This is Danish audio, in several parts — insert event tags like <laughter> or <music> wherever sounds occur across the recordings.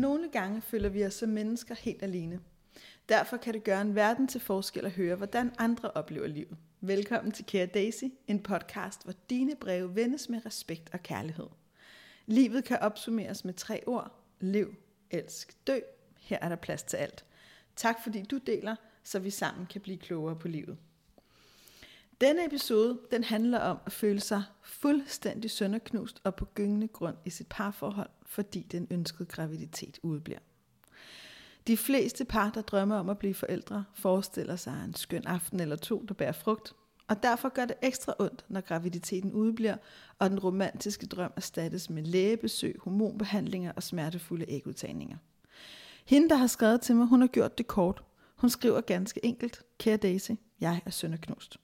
nogle gange føler vi os som mennesker helt alene. Derfor kan det gøre en verden til forskel at høre, hvordan andre oplever livet. Velkommen til Kære Daisy, en podcast, hvor dine breve vendes med respekt og kærlighed. Livet kan opsummeres med tre ord. Lev, elsk, dø. Her er der plads til alt. Tak fordi du deler, så vi sammen kan blive klogere på livet. Denne episode, den handler om at føle sig fuldstændig sønderknust og på gyngende grund i sit parforhold, fordi den ønskede graviditet udbliver. De fleste par, der drømmer om at blive forældre, forestiller sig en skøn aften eller to, der bærer frugt, og derfor gør det ekstra ondt, når graviditeten udbliver, og den romantiske drøm erstattes med lægebesøg, hormonbehandlinger og smertefulde ægudtagninger. Hende, der har skrevet til mig, hun har gjort det kort. Hun skriver ganske enkelt, kære Daisy, jeg er sønderknust.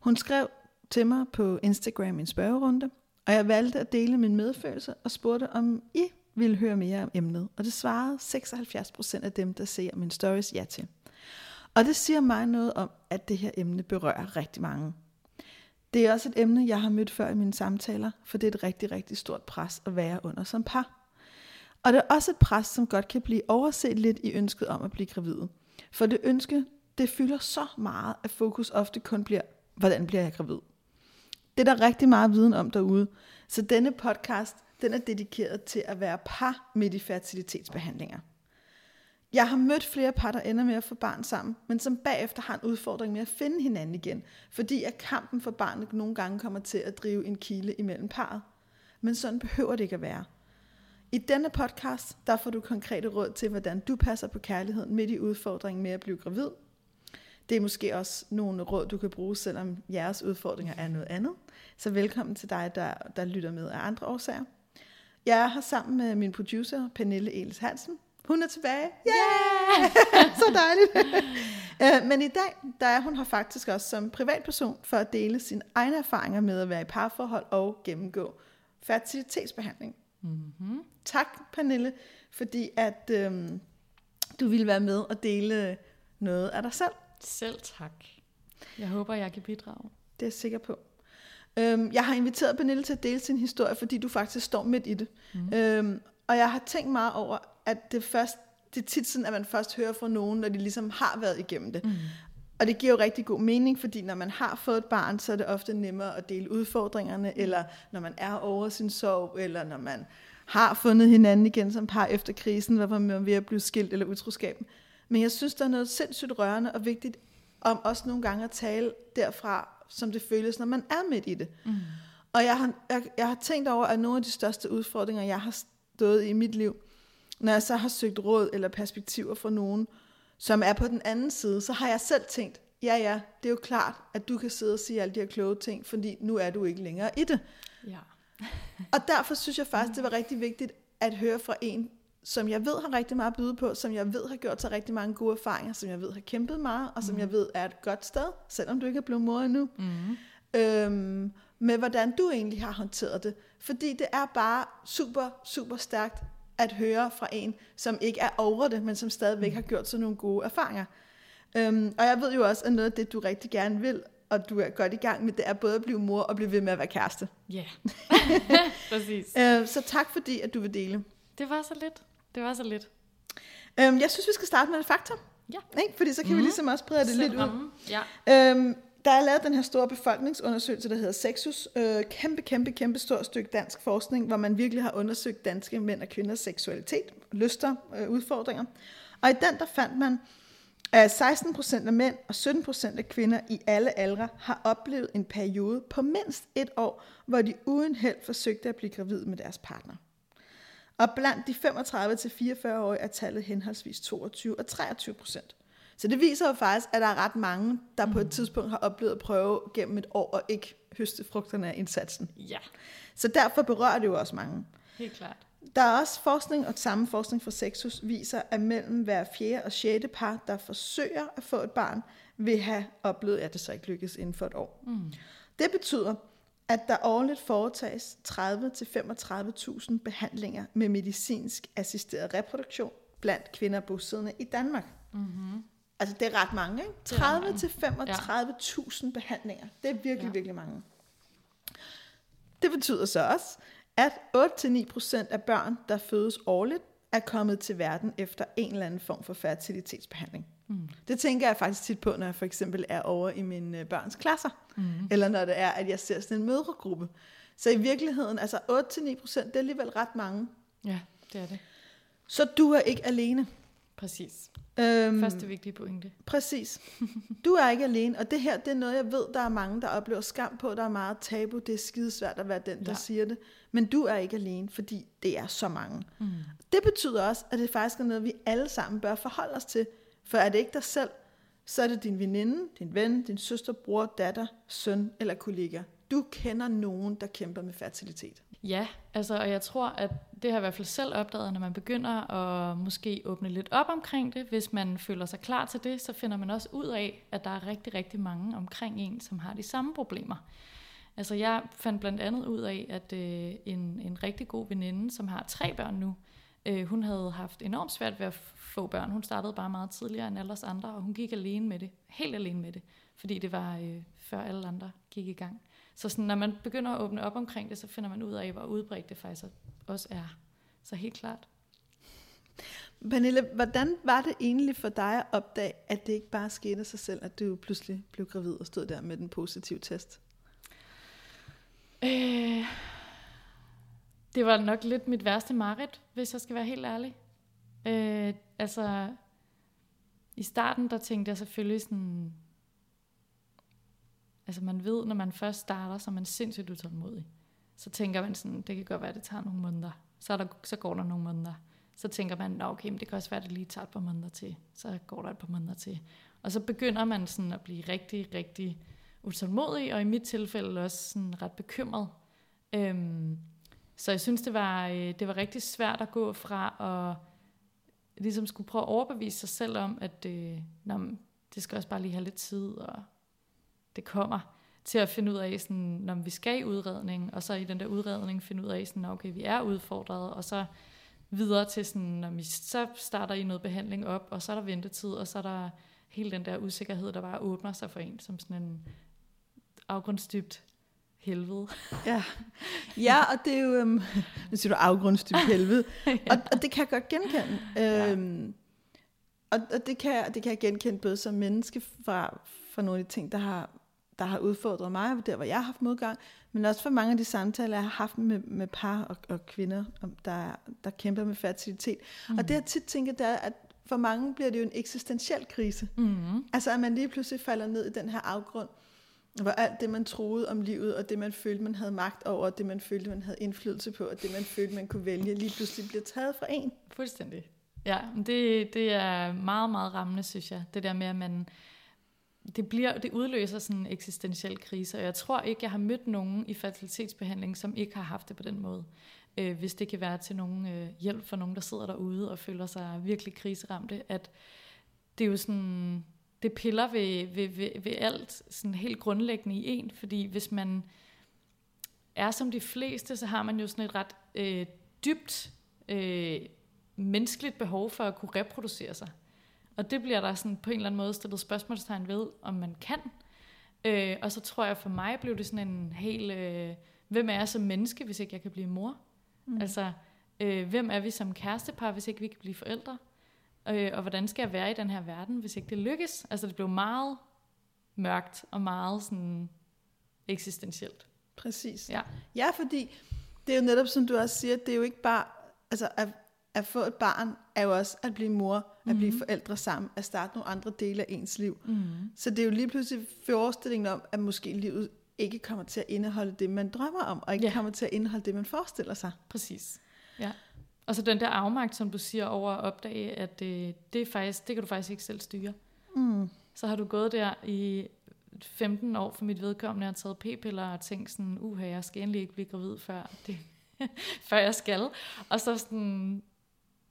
Hun skrev til mig på Instagram en spørgerunde, og jeg valgte at dele min medfølelse og spurgte, om I ville høre mere om emnet. Og det svarede 76% af dem, der ser min stories ja til. Og det siger mig noget om, at det her emne berører rigtig mange. Det er også et emne, jeg har mødt før i mine samtaler, for det er et rigtig, rigtig stort pres at være under som par. Og det er også et pres, som godt kan blive overset lidt i ønsket om at blive gravid. For det ønske, det fylder så meget, at fokus ofte kun bliver, hvordan bliver jeg gravid? Det er der rigtig meget viden om derude. Så denne podcast, den er dedikeret til at være par midt i fertilitetsbehandlinger. Jeg har mødt flere par, der ender med at få barn sammen, men som bagefter har en udfordring med at finde hinanden igen, fordi at kampen for barnet nogle gange kommer til at drive en kile imellem parret. Men sådan behøver det ikke at være. I denne podcast, der får du konkrete råd til, hvordan du passer på kærligheden midt i udfordringen med at blive gravid. Det er måske også nogle råd, du kan bruge, selvom jeres udfordringer er noget andet. Så velkommen til dig, der, der lytter med af andre årsager. Jeg er her sammen med min producer, Pernille Eles Hansen. Hun er tilbage. Yeah! <laughs> Så dejligt. Øh, men i dag, der er hun her faktisk også som privatperson for at dele sine egne erfaringer med at være i parforhold og gennemgå fertilitetsbehandling. Mm-hmm. Tak, Pernille, fordi at øhm, du ville være med og dele noget af dig selv. Selv tak. Jeg håber, jeg kan bidrage. Det er jeg sikker på. Øhm, jeg har inviteret Pernille til at dele sin historie, fordi du faktisk står midt i det. Mm. Øhm, og jeg har tænkt meget over, at det, først, det er tit sådan, at man først hører fra nogen, når de ligesom har været igennem det. Mm. Og det giver jo rigtig god mening, fordi når man har fået et barn, så er det ofte nemmere at dele udfordringerne, eller når man er over sin sorg, eller når man har fundet hinanden igen som par efter krisen, hvor man er ved at blive skilt eller utroskaben. Men jeg synes, der er noget sindssygt rørende og vigtigt om også nogle gange at tale derfra, som det føles, når man er midt i det. Mm. Og jeg har, jeg, jeg har tænkt over, at nogle af de største udfordringer, jeg har stået i mit liv, når jeg så har søgt råd eller perspektiver fra nogen, som er på den anden side, så har jeg selv tænkt, ja ja, det er jo klart, at du kan sidde og sige alle de her kloge ting, fordi nu er du ikke længere i det. Ja. og derfor synes jeg faktisk, det var rigtig vigtigt at høre fra en, som jeg ved har rigtig meget at byde på, som jeg ved har gjort sig rigtig mange gode erfaringer, som jeg ved har kæmpet meget, og som mm. jeg ved er et godt sted, selvom du ikke er blevet mor endnu. Mm. Øhm, med hvordan du egentlig har håndteret det. Fordi det er bare super, super stærkt at høre fra en, som ikke er over det, men som stadigvæk mm. har gjort sig nogle gode erfaringer. Øhm, og jeg ved jo også, at noget af det, du rigtig gerne vil, og du er godt i gang med, det er både at blive mor og blive ved med at være kæreste. Ja, yeah. <laughs> præcis. øh, så tak fordi, at du vil dele. Det var så lidt. Det var så lidt. Øhm, jeg synes, vi skal starte med et faktum. Ja. Ikke? Fordi så kan mm. vi ligesom også brede det Selv lidt ud. Ja. Øhm, der er lavet den her store befolkningsundersøgelse, der hedder Sexus. Øh, kæmpe, kæmpe, kæmpe stort stykke dansk forskning, hvor man virkelig har undersøgt danske mænd og kvinders seksualitet, lyster, øh, udfordringer. Og i den, der fandt man, at 16 procent af mænd og 17 procent af kvinder i alle aldre har oplevet en periode på mindst et år, hvor de uden held forsøgte at blive gravid med deres partner. Og blandt de 35-44-årige er tallet henholdsvis 22 og 23 procent. Så det viser jo faktisk, at der er ret mange, der mm. på et mm. tidspunkt har oplevet at prøve gennem et år og ikke høste frugterne af indsatsen. Ja. Så derfor berører det jo også mange. Helt klart. Der er også forskning, og samme forskning fra Sexus viser, at mellem hver fjerde og sjette par, der forsøger at få et barn, vil have oplevet, at det så ikke lykkes inden for et år. Mm. Det betyder, at der årligt foretages 30-35.000 behandlinger med medicinsk assisteret reproduktion blandt kvinder bosiddende i Danmark. Mm-hmm. Altså det er ret mange, ikke? 30 til 35.000 ja. behandlinger. Det er virkelig, ja. virkelig mange. Det betyder så også, at 8-9% af børn, der fødes årligt, er kommet til verden efter en eller anden form for fertilitetsbehandling. Mm. Det tænker jeg faktisk tit på, når jeg for eksempel er over i mine øh, børns klasser, Mm. eller når det er, at jeg ser sådan en mødregruppe. Så i virkeligheden, altså 8-9 procent, det er alligevel ret mange. Ja, det er det. Så du er ikke alene. Præcis. Øhm, Første vigtige pointe. Præcis. Du er ikke alene, og det her, det er noget, jeg ved, der er mange, der oplever skam på. Der er meget tabu, det er skidesvært at være den, der Ja. siger det. Men du er ikke alene, fordi det er så mange. Mm. Det betyder også, at det faktisk er noget, vi alle sammen bør forholde os til. For er det ikke dig selv, så er det din veninde, din ven, din søster, bror, datter, søn eller kollega. Du kender nogen, der kæmper med fertilitet. Ja, altså, og jeg tror, at det har jeg i hvert fald selv opdaget, når man begynder at måske åbne lidt op omkring det. Hvis man føler sig klar til det, så finder man også ud af, at der er rigtig, rigtig mange omkring en, som har de samme problemer. Altså jeg fandt blandt andet ud af, at øh, en, en rigtig god veninde, som har tre børn nu, øh, hun havde haft enormt svært ved at få børn. Hun startede bare meget tidligere end alle os andre, og hun gik alene med det. Helt alene med det. Fordi det var øh, før alle andre gik i gang. Så sådan, når man begynder at åbne op omkring det, så finder man ud af, hvor udbredt det faktisk også er. Så helt klart. Pernille, hvordan var det egentlig for dig at opdage, at det ikke bare skete af sig selv, at du pludselig blev gravid og stod der med den positive test? Øh, det var nok lidt mit værste mareridt, hvis jeg skal være helt ærlig. Øh, altså, i starten, der tænkte jeg selvfølgelig sådan... Altså, man ved, når man først starter, så er man sindssygt utålmodig. Så tænker man sådan, det kan godt være, at det tager nogle måneder. Så, er der, så går der nogle måneder. Så tænker man, Nå, okay, men det kan også være, at det lige tager et par måneder til. Så går der et par måneder til. Og så begynder man sådan at blive rigtig, rigtig utålmodig, og i mit tilfælde også sådan ret bekymret. Øhm, så jeg synes, det var, øh, det var rigtig svært at gå fra at ligesom skulle prøve at overbevise sig selv om, at øh, nå, men det skal også bare lige have lidt tid, og det kommer til at finde ud af, sådan, når vi skal i udredning, og så i den der udredning finde ud af, sådan, okay, vi er udfordret, og så videre til, sådan, når vi så starter i noget behandling op, og så er der ventetid, og så er der hele den der usikkerhed, der bare åbner sig for en, som sådan en afgrundsdybt helvede. Ja, <laughs> ja og det er jo, øhm, <laughs> nu siger du afgrundsdybt helvede, <laughs> og, og det kan jeg godt genkende. Øhm, og, og det, kan, jeg- det kan jeg genkende både som menneske fra, fra nogle af de ting, der har, der har udfordret mig, der hvor jeg har haft modgang, men også for mange af de samtaler, jeg har haft med, med par og, og kvinder, der, der kæmper med fertilitet. Mm. Og det jeg tit tænker, det er, at for mange bliver det jo en eksistentiel krise. Mm. Altså at man lige pludselig falder ned i den her afgrund, hvor alt det, man troede om livet, og det, man følte, man havde magt over, og det, man følte, man havde indflydelse på, og det, man følte, man kunne vælge, lige pludselig bliver taget fra en. Fuldstændig. Ja, det, det er meget, meget rammende, synes jeg. Det der med, at man... Det, bliver, det udløser sådan en eksistentiel krise, og jeg tror ikke, jeg har mødt nogen i fertilitetsbehandling, som ikke har haft det på den måde. Øh, hvis det kan være til nogen øh, hjælp for nogen, der sidder derude og føler sig virkelig kriseramte, at det er jo sådan, det piller ved, ved, ved, ved alt sådan helt grundlæggende i en, fordi hvis man er som de fleste, så har man jo sådan et ret øh, dybt øh, menneskeligt behov for at kunne reproducere sig. Og det bliver der sådan på en eller anden måde stillet spørgsmålstegn ved, om man kan. Øh, og så tror jeg for mig blev det sådan en helt, øh, hvem er jeg som menneske, hvis ikke jeg kan blive mor? Mm. Altså, øh, hvem er vi som kærestepar, hvis ikke vi kan blive forældre? Øh, og hvordan skal jeg være i den her verden, hvis ikke det lykkes? Altså det blev meget mørkt og meget sådan eksistentielt. Præcis. Ja. ja, fordi det er jo netop, som du også siger, det er jo ikke bare, altså at, at få et barn er jo også at blive mor, at blive forældre sammen, at starte nogle andre dele af ens liv. Mm. Så det er jo lige pludselig forestillingen om, at måske livet ikke kommer til at indeholde det, man drømmer om, og ikke Ja. kommer til at indeholde det, man forestiller sig. Præcis. Ja. Og så den der afmagt, som du siger, over at opdage, at det, det, er faktisk, det kan du faktisk ikke selv styre. Mm. Så har du gået der i 15 år for mit vedkommende og taget p-piller og tænkt sådan, uha, jeg skal endelig ikke blive gravid før, det, <laughs> før jeg skal. Og så, sådan,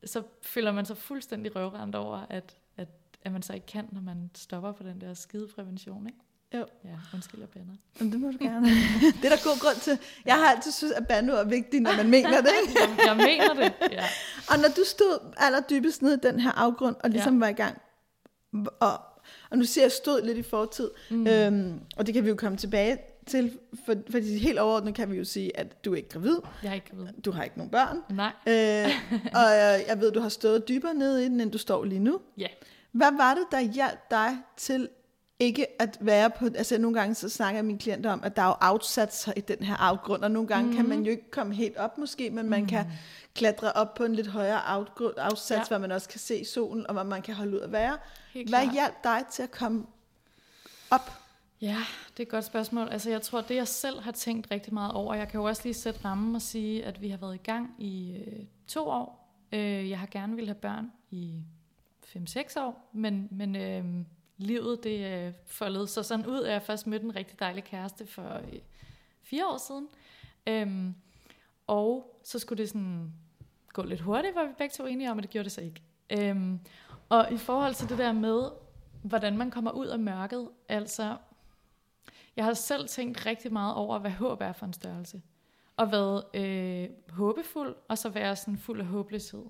så føler man sig fuldstændig røvrendt over, at, at, at man så ikke kan, når man stopper på den der skide prævention, ikke? Jo. Ja, undskyld, jeg bander. Jamen, det må du gerne. det er der god grund til. Jeg har altid synes, at bandord er vigtigt, når man <laughs> mener det. Ikke? Jeg, jeg mener det, ja. Og når du stod allerdybest nede i den her afgrund, og ligesom ja. var i gang, og, og nu siger jeg stod lidt i fortid, mm. øhm, og det kan vi jo komme tilbage til, for, fordi helt overordnet kan vi jo sige, at du er ikke gravid, Jeg er ikke gravid. du har ikke nogen børn, Nej. øh, og jeg, jeg ved, du har stået dybere nede i den, end du står lige nu. Ja. Hvad var det, der hjalp dig til ikke at være på, altså nogle gange så snakker mine klienter om, at der er jo afsatser i den her afgrund, og nogle gange mm. kan Mhm. man jo ikke komme helt op måske, men man kan klatre op på en lidt højere afgrund, afsats, ja. Ja. hvor man også kan se solen, og hvor man kan holde ud at være. Helt Hvad klart. hjalp dig til at komme op? Ja, det er et godt spørgsmål. Altså, jeg tror, det jeg selv har tænkt rigtig meget over, jeg kan jo også lige sætte rammen og sige, at vi har været i gang i øh, to år. Øh, jeg har gerne ville have børn i 5-6 år, men, men øh, livet det øh, foldede sig sådan ud, at jeg først mødte en rigtig dejlig kæreste for øh, fire år siden. Øhm, og så skulle det sådan gå lidt hurtigt, var vi begge to enige om, at det gjorde det så ikke. Øhm, og i forhold til det der med, hvordan man kommer ud af mørket, altså, jeg har selv tænkt rigtig meget over, hvad håb er for en størrelse. Og været øh, håbefuld, og så være sådan fuld af håbløshed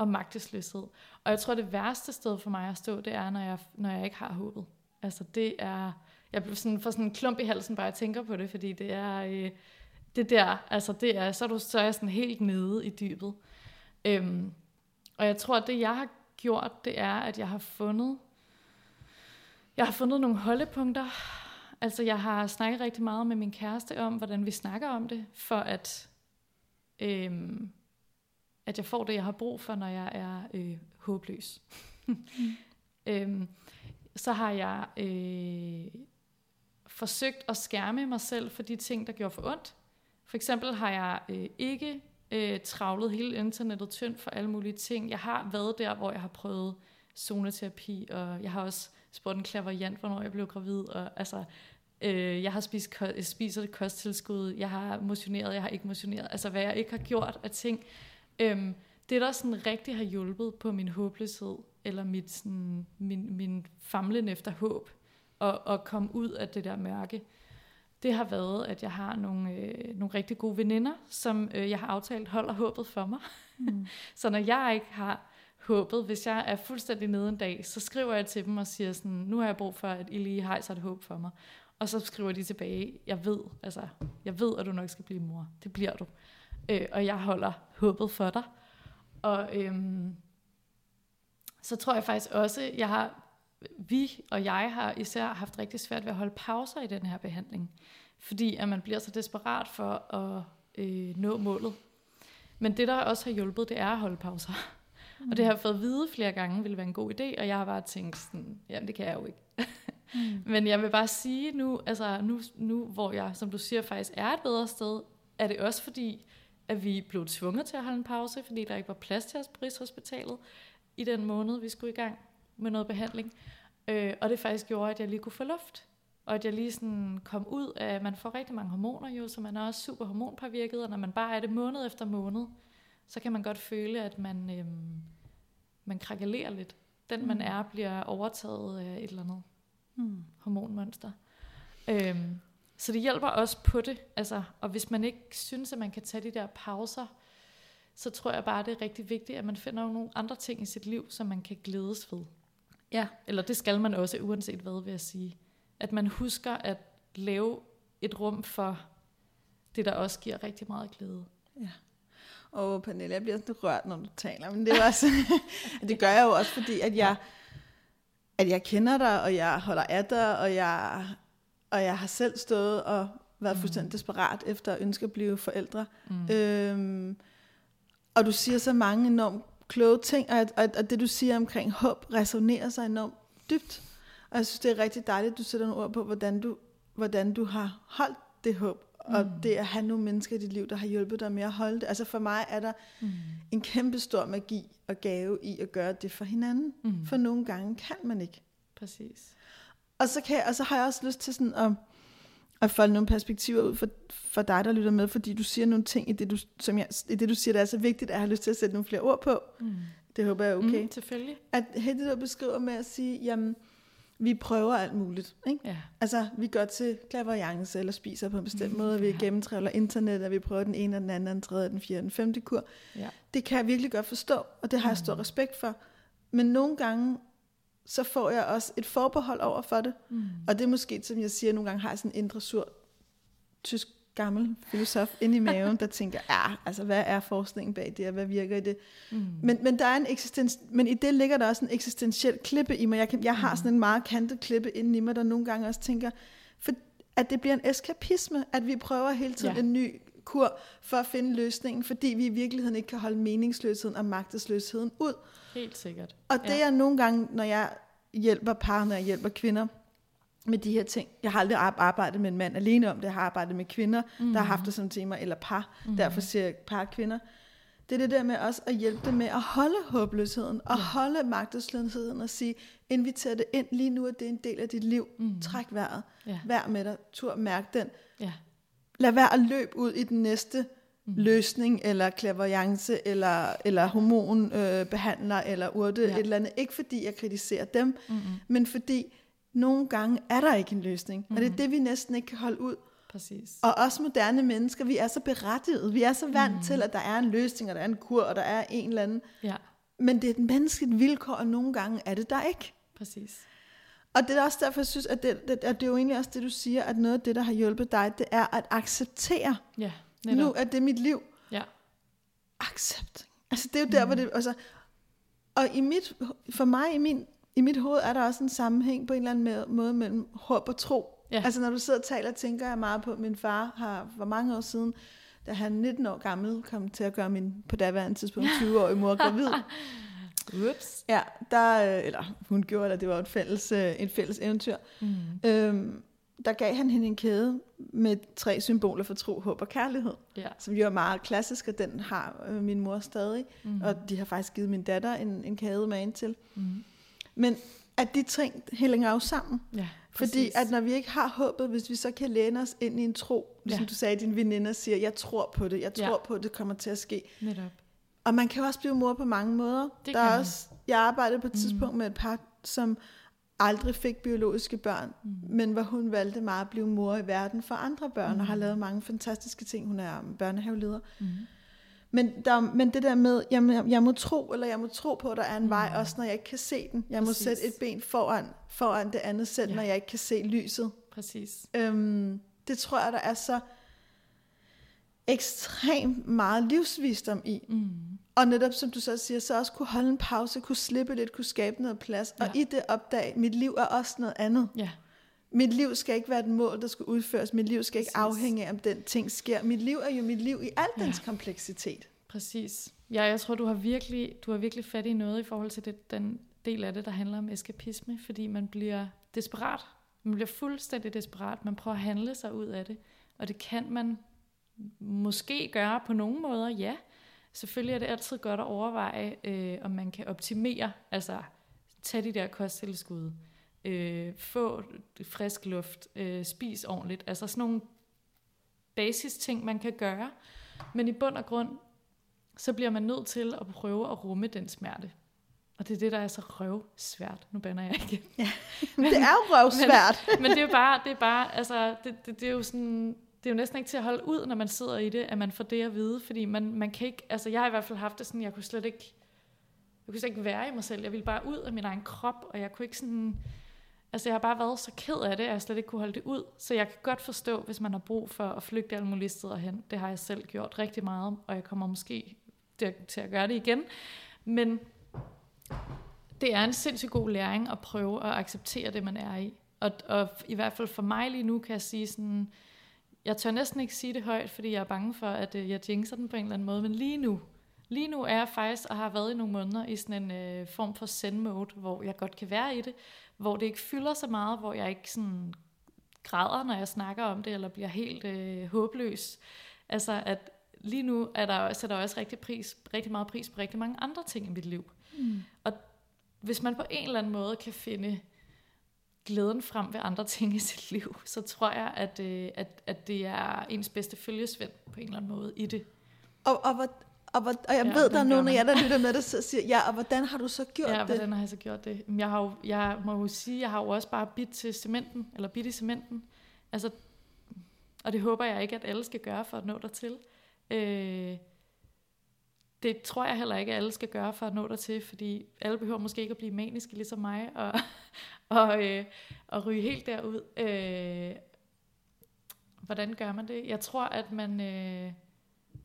og magtesløshed. Og jeg tror, det værste sted for mig at stå, det er, når jeg, når jeg ikke har håbet. Altså det er, jeg bliver sådan, får sådan en klump i halsen, bare jeg tænker på det, fordi det er, øh, det der, altså det er, så er, du, så er jeg sådan helt nede i dybet. Øhm, og jeg tror, at det jeg har gjort, det er, at jeg har fundet, jeg har fundet nogle holdepunkter. Altså jeg har snakket rigtig meget med min kæreste om, hvordan vi snakker om det, for at, øhm, at jeg får det, jeg har brug for, når jeg er øh, håbløs. <laughs> øhm, så har jeg øh, forsøgt at skærme mig selv for de ting, der gjorde for ondt. For eksempel har jeg øh, ikke øh, travlet hele internettet tyndt for alle mulige ting. Jeg har været der, hvor jeg har prøvet zoneterapi, og jeg har også spurgt en klaverjant, hvornår jeg blev gravid, og altså, øh, jeg har spist, ko- spiser kosttilskud, jeg har motioneret, jeg har ikke motioneret, altså hvad jeg ikke har gjort af ting. Øhm, det, der sådan rigtig har hjulpet på min håbløshed, eller mit, sådan, min, min famlen efter håb, og, og komme ud af det der mørke, det har været, at jeg har nogle, øh, nogle rigtig gode veninder, som øh, jeg har aftalt holder håbet for mig. Mm. <laughs> Så når jeg ikke har håbet, hvis jeg er fuldstændig nede en dag, så skriver jeg til dem og siger sådan, nu har jeg brug for, at I lige hejser et håb for mig. Og så skriver de tilbage, jeg ved, altså, jeg ved, at du nok skal blive mor. Det bliver du. Øh, og jeg holder håbet for dig. Og øhm, så tror jeg faktisk også, jeg har, vi og jeg har især haft rigtig svært ved at holde pauser i den her behandling. Fordi at man bliver så desperat for at øh, nå målet. Men det, der også har hjulpet, det er at holde pauser. Mm. Og det har jeg fået at vide flere gange, ville være en god idé, og jeg har bare tænkt sådan, jamen det kan jeg jo ikke. Mm. Men jeg vil bare sige nu, altså nu, nu, hvor jeg, som du siger, faktisk er et bedre sted, er det også fordi, at vi blev tvunget til at holde en pause, fordi der ikke var plads til os på Rigshospitalet i den måned, vi skulle i gang med noget behandling. Øh, og det faktisk gjorde, at jeg lige kunne få luft. Og at jeg lige sådan kom ud af, man får rigtig mange hormoner jo, så man er også super hormonpåvirket, og når man bare er det måned efter måned, så kan man godt føle, at man, øhm, man krakelerer lidt. Den man Mm. er, bliver overtaget af et eller andet Mm. hormonmønster. Øhm, så det hjælper også på det. Altså, og hvis man ikke synes, at man kan tage de der pauser, så tror jeg bare, det er rigtig vigtigt, at man finder nogle andre ting i sit liv, som man kan glædes ved. Ja. Eller det skal man også, uanset hvad, vil jeg sige. At man husker at lave et rum for det, der også giver rigtig meget glæde. Åh, oh, Pernille, jeg bliver sådan rørt, når du taler, men det, er også, <laughs> det gør jeg jo også, fordi at jeg, at jeg kender dig, og jeg holder af dig, og jeg, og jeg har selv stået og været Mm. fuldstændig desperat efter at ønske at blive forældre. Mm. Øhm, og du siger så mange enormt kloge ting, og, og, og det du siger omkring håb resonerer så enormt dybt. Og jeg synes, det er rigtig dejligt, at du sætter nogle ord på, hvordan du, hvordan du har holdt det håb, og Mm. det at have nogle mennesker i dit liv, der har hjulpet dig med at holde det. Altså for mig er der Mm. en kæmpe stor magi og gave i at gøre det for hinanden. Mm. For nogle gange kan man ikke. Præcis. Og så, kan jeg, og så har jeg også lyst til sådan at, at folde nogle perspektiver ud for, for dig, der lytter med, fordi du siger nogle ting i det, du, som jeg, i det, du siger, der er så vigtigt, at jeg har lyst til at sætte nogle flere ord på. Mm. Det håber jeg er okay. Mm, selvfølgelig. At hele det, du beskriver med at sige, jamen, vi prøver alt muligt. Ikke? Ja. Altså, vi går til klaverjance eller spiser på en bestemt måde, og vi Ja. gennemtrævler internet, og vi prøver den ene, og den anden, og den tredje, den fjerde, den femte kur. Ja. Det kan jeg virkelig godt forstå, og det har jeg stor Mm. respekt for. Men nogle gange, så får jeg også et forbehold over for det. Mm. Og det er måske, som jeg siger, nogle gange har jeg sådan en indre sur tysk gammel filosof inde i maven, der tænker, ja, altså hvad er forskningen bag det, og hvad virker i det? Mm. Men, men, der er en eksistens, men i det ligger der også en eksistentiel klippe i mig. Jeg, kan, jeg har mm. sådan en meget kantet klippe inde i mig, der nogle gange også tænker, for, at det bliver en eskapisme, at vi prøver hele tiden ja. en ny kur for at finde løsningen, fordi vi i virkeligheden ikke kan holde meningsløsheden og magtesløsheden ud. Helt sikkert. Og det ja. er nogle gange, når jeg hjælper par, når jeg hjælper kvinder, med de her ting. Jeg har aldrig arbejdet med en mand alene om det. Jeg har arbejdet med kvinder, mm. der har haft det som tema, eller par. Mm. Derfor siger jeg par kvinder. Det er det der med også at hjælpe dem med at holde håbløsheden, og ja. holde magtesløsheden, og sige, invitere det ind lige nu, at det er en del af dit liv. Mm. Træk vejret. Ja. Vær med dig. Tur mærk den. Ja. Lad være at løbe ud i den næste mm. løsning, eller klaverjance, eller, eller hormonbehandler, øh, eller urte, ja. et eller andet. Ikke fordi jeg kritiserer dem, mm-hmm. men fordi nogle gange er der ikke en løsning. Mm. Og det er mhm. det, vi næsten ikke kan holde ud. Præcis. Og os moderne mennesker, vi er så berettiget. Vi er så vant mm. til, at der er en løsning, og der er en kur, og der er en eller anden. Ja. Men det er et menneskeligt vilkår, og nogle gange er det der ikke. Præcis. Og det er også derfor, jeg synes, at det, det, at det er jo egentlig også det, du siger, at noget af det, der har hjulpet dig, det er at acceptere. Ja, netop. Nu er det mit liv. Ja. Accept. Altså det er jo der, mm. hvor det... Altså, og i mit, for mig, i min i mit hoved er der også en sammenhæng på en eller anden måde mellem håb og tro. Ja. Altså når du sidder og taler, tænker jeg meget på, at min far har for mange år siden, da han 19 år gammel kom til at gøre min på daværende tidspunkt 20-årige mor gravid. <laughs> Ups. Ja, der, øh, eller hun gjorde det, det var et fælles, øh, et fælles eventyr. Mm. Øhm, der gav han hende en kæde med tre symboler for tro, håb og kærlighed, ja. som jo er meget klassisk, og den har øh, min mor stadig, mm. og de har faktisk givet min datter en, en kæde med en til. Mm. Men at de ting hænger jo sammen. Ja, Fordi at når vi ikke har håbet, hvis vi så kan læne os ind i en tro, ligesom ja. du sagde, din veninde siger, jeg tror på det, jeg tror ja. på, at det kommer til at ske. Netop. Og man kan jo også blive mor på mange måder. Det Der er også, jeg arbejdede på et mm. tidspunkt mm. med et par, som aldrig fik biologiske børn, mm. men hvor hun valgte meget at blive mor i verden for andre børn, mm. og har lavet mange fantastiske ting. Hun er børnehaveleder. Mm. Men, der, men det der med, jeg, jeg må tro, eller jeg må tro på, at der er en mm. vej, også når jeg ikke kan se den. Jeg Præcis. må sætte et ben foran, foran det andet selv, ja. når jeg ikke kan se lyset. Præcis. Øhm, det tror jeg, der er så ekstremt meget livsvisdom i. Mm. Og netop som du så siger, så også kunne holde en pause, kunne slippe lidt, kunne skabe noget plads. Ja. Og i det opdag, mit liv er også noget andet. Ja. Mit liv skal ikke være et mål, der skal udføres. Mit liv skal ikke Præcis. afhænge af, om den ting sker. Mit liv er jo mit liv i al ja. dens kompleksitet. Præcis. Ja, jeg tror, du har virkelig, du har virkelig fat i noget i forhold til det, den del af det, der handler om eskapisme, fordi man bliver desperat. Man bliver fuldstændig desperat. Man prøver at handle sig ud af det. Og det kan man måske gøre på nogle måder, ja. Selvfølgelig er det altid godt at overveje, øh, om man kan optimere, altså tage de der kosttilskud, øh, få frisk luft, øh, spis ordentligt. Altså sådan nogle basis ting, man kan gøre. Men i bund og grund, så bliver man nødt til at prøve at rumme den smerte. Og det er det, der er så røvsvært. Nu bander jeg ikke. Ja, men, det er jo røvsvært. <laughs> men, men det er bare, det er bare, altså, det, det, det er jo sådan, det er jo næsten ikke til at holde ud, når man sidder i det, at man får det at vide, fordi man, man kan ikke, altså jeg har i hvert fald haft det sådan, jeg kunne slet ikke, jeg kunne slet ikke være i mig selv. Jeg ville bare ud af min egen krop, og jeg kunne ikke sådan, Altså jeg har bare været så ked af det, at jeg slet ikke kunne holde det ud. Så jeg kan godt forstå, hvis man har brug for at flygte alle mulige steder hen. Det har jeg selv gjort rigtig meget, og jeg kommer måske til at gøre det igen. Men det er en sindssygt god læring at prøve at acceptere det, man er i. Og, og i hvert fald for mig lige nu kan jeg sige sådan, jeg tør næsten ikke sige det højt, fordi jeg er bange for, at øh, jeg jinxer den på en eller anden måde, men lige nu, lige nu er jeg faktisk, og har været i nogle måneder, i sådan en øh, form for send-mode, hvor jeg godt kan være i det, hvor det ikke fylder så meget, hvor jeg ikke sådan græder, når jeg snakker om det, eller bliver helt øh, håbløs. Altså, at lige nu er der, sætter der også rigtig, pris, rigtig meget pris på rigtig mange andre ting i mit liv. Mm. Og hvis man på en eller anden måde kan finde glæden frem ved andre ting i sit liv, så tror jeg, at, øh, at, at det er ens bedste følgesvend på en eller anden måde i det. Og, og, og, hvor, og jeg ja, ved, der er nogen af jer, der lytter med, der siger, ja, og hvordan har du så <laughs> gjort ja, det? Ja, hvordan har jeg så gjort det? Jeg, har jo, jeg må jo sige, jeg har jo også bare bidt til cementen, eller bidt i cementen. Altså, og det håber jeg ikke, at alle skal gøre for at nå dertil. Øh, det tror jeg heller ikke, at alle skal gøre for at nå dertil, fordi alle behøver måske ikke at blive maniske ligesom mig, og, <laughs> og, øh, og ryge helt derud. Øh, hvordan gør man det? Jeg tror, at man, øh,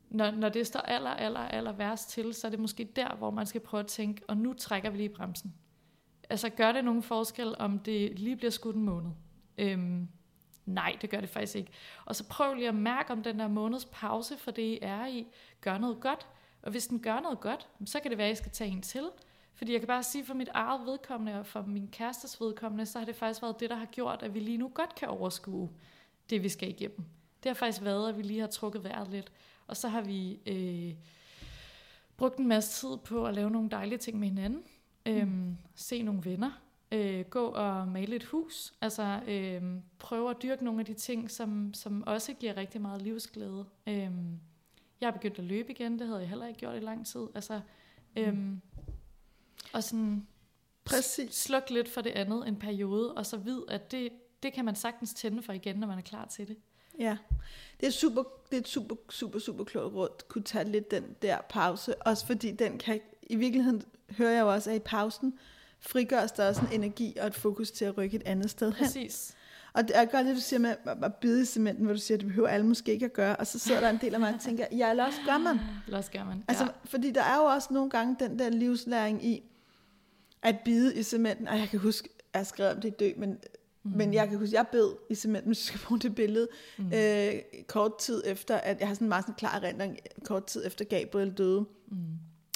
når, når det står aller, aller, aller værst til, så er det måske der, hvor man skal prøve at tænke, og nu trækker vi lige bremsen. Altså, gør det nogen forskel, om det lige bliver skudt en måned? Øhm, nej, det gør det faktisk ikke. Og så prøv lige at mærke, om den der måneds pause for det, I er i, gør noget godt. Og hvis den gør noget godt, så kan det være, at I skal tage en til. Fordi jeg kan bare sige, for mit eget vedkommende og for min kærestes vedkommende, så har det faktisk været det, der har gjort, at vi lige nu godt kan overskue det, vi skal igennem. Det har faktisk været, at vi lige har trukket vejret lidt. Og så har vi øh, brugt en masse tid på at lave nogle dejlige ting med hinanden. Øhm, mm. Se nogle venner. Øh, gå og male et hus. Altså øh, prøve at dyrke nogle af de ting, som, som også giver rigtig meget livsglæde. Øh, jeg har begyndt at løbe igen. Det havde jeg heller ikke gjort i lang tid. Altså, øh, mm. Og sådan Præcis. sluk lidt for det andet en periode, og så vid, at det, det kan man sagtens tænde for igen, når man er klar til det. Ja, det er, super, det er et super, super, super klogt råd, at kunne tage lidt den der pause, også fordi den kan, i virkeligheden hører jeg jo også, at i pausen frigøres der også en energi og et fokus til at rykke et andet sted hen. Præcis. Og det er godt, det du siger med at bide i cementen, hvor du siger, at det behøver alle måske ikke at gøre, og så sidder der en del af mig og tænker, ja, lad os gør man. Lad os gør man, Altså, ja. fordi der er jo også nogle gange den der livslæring i, at bide i cementen, og jeg kan huske, jeg har skrevet om det i dø, men, mm. men jeg kan huske, jeg bed i cementen, <laughs> hvis jeg skal bruge det billede, mm. øh, kort tid efter, at jeg har sådan en meget sådan klar erindring, kort tid efter Gabriel døde. Mm.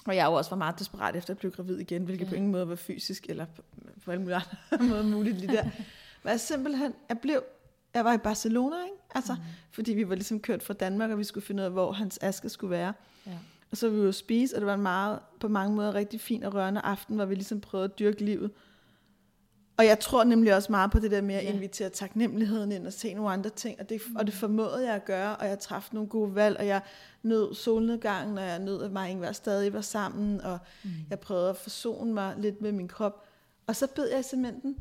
Og jeg jo også var meget desperat efter at blive gravid igen, hvilket ja. på ingen måde var fysisk, eller på, på alle mulige andre <laughs> måder muligt lige der. <laughs> Men jeg simpelthen, jeg blev, jeg var i Barcelona, ikke? Altså, mm. fordi vi var ligesom kørt fra Danmark, og vi skulle finde ud af, hvor hans aske skulle være. Ja. Og så vi jo spise, og det var en meget, på mange måder rigtig fin og rørende aften, hvor vi ligesom prøvede at dyrke livet. Og jeg tror nemlig også meget på det der med at invitere taknemmeligheden ind og se nogle andre ting, og det, og det formåede jeg at gøre, og jeg træffede nogle gode valg, og jeg nød solnedgangen, og jeg nød, at mig og Ingvar stadig var sammen, og mm. jeg prøvede at forsone mig lidt med min krop. Og så bed jeg i cementen,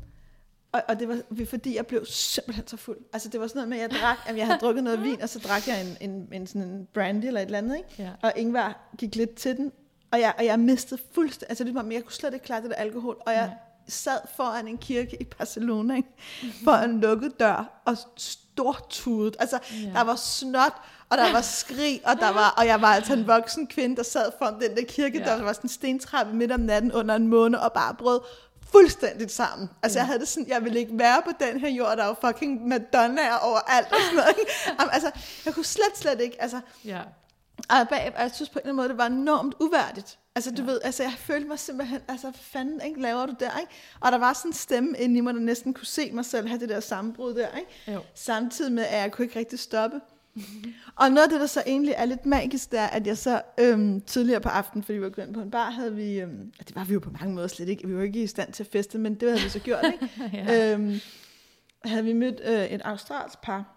og, og det var fordi, jeg blev simpelthen så fuld. Altså det var sådan noget med, at jeg drak, at jeg havde drukket noget vin, og så drak jeg en, en, en, sådan en brandy eller et eller andet, ikke? Ja. Og Ingvar gik lidt til den, og jeg, og jeg mistede fuldstændig, altså det var, men jeg kunne slet ikke klare det der alkohol, og jeg, ja sad foran en kirke i Barcelona, ikke? for en lukket dør, og stortudet. Altså, yeah. der var snot, og der var skrig, og, der var, og jeg var altså en voksen kvinde, der sad foran den der kirke, yeah. der var sådan en stentrappe midt om natten under en måned, og bare brød fuldstændigt sammen. Altså, yeah. jeg havde det sådan, jeg ville ikke være på den her jord, der var fucking Madonna overalt, og sådan noget. Ikke? altså, jeg kunne slet, slet ikke, altså... Yeah. Og bag, jeg synes på en eller anden måde, det var enormt uværdigt. Altså, du ja. ved, altså, jeg følte mig simpelthen, altså, hvad fanden, ikke, laver du der, ikke? Og der var sådan en stemme inde i mig, der næsten kunne se mig selv have det der sammenbrud der, ikke? Jo. Samtidig med, at jeg kunne ikke rigtig stoppe. Og noget af det, der så egentlig er lidt magisk, det er, at jeg så øhm, tidligere på aftenen, fordi vi var gået på en bar, havde vi, øhm, det var vi jo på mange måder slet ikke, vi var ikke i stand til at feste, men det havde vi så gjort, ikke? <laughs> ja. øhm, havde vi mødt øh, et australsk par,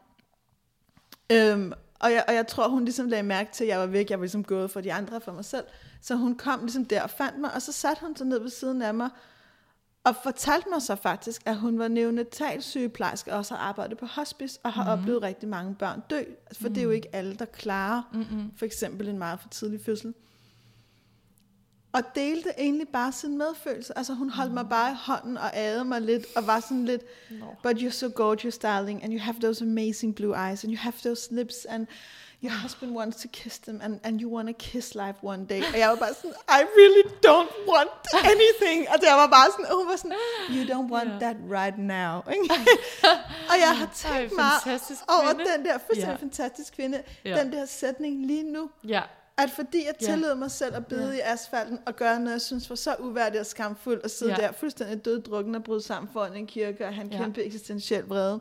øhm, og, jeg, og jeg tror, hun ligesom lagde mærke til, at jeg var væk, jeg var ligesom gået for de andre for mig selv, så hun kom ligesom der og fandt mig, og så satte hun sig ned ved siden af mig, og fortalte mig så faktisk, at hun var neonatalsygeplejerske og også har arbejdet på hospice, og har mm. oplevet rigtig mange børn dø. For mm. det er jo mhm. ikke alle, der klarer mm-hmm. for eksempel en meget for tidlig fødsel. Og delte egentlig bare sin medfølelse. Altså hun holdt mm. mig bare i hånden og adede mig lidt, og var sådan lidt, no. but you're so gorgeous, darling, and you have those amazing blue eyes, and you have those lips, and your husband wants to kiss them, and, and you want to kiss life one day. Og jeg var bare sådan, I really don't want anything. Og jeg var bare sådan, var sådan, you don't want yeah. that right now. <laughs> og jeg har tænkt mig over den der fuldstændig yeah. fantastisk kvinde, yeah. den der sætning lige nu. Yeah. At fordi jeg tillod yeah. mig selv at bide yeah. i asfalten og gøre noget, jeg synes var så uværdigt og skamfuldt, og sidde yeah. der fuldstændig døddrukken og bryde sammen foran en kirke og have en yeah. kæmpe eksistentiel vrede.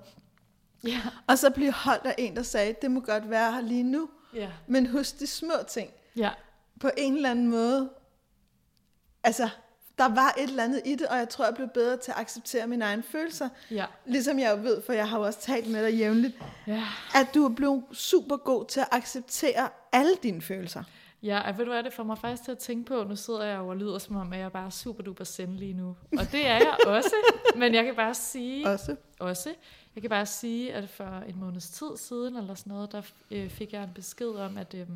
Ja. Og så blive holdt af en, der sagde, det må godt være her lige nu. Ja. Men husk de små ting. Ja. På en eller anden måde. Altså, der var et eller andet i det, og jeg tror, jeg blev bedre til at acceptere mine egne følelser. Ja. Ligesom jeg jo ved, for jeg har jo også talt med dig jævnligt, ja. at du er blevet super god til at acceptere alle dine følelser. Ja, og ved du hvad, det får mig faktisk til at tænke på, nu sidder jeg og lyder som om, at jeg er bare super duper send lige nu. Og det er jeg også, <laughs> men jeg kan bare sige... Også? Også. Jeg kan bare sige, at for en måneds tid siden, eller sådan noget, der øh, fik jeg en besked om, at øh,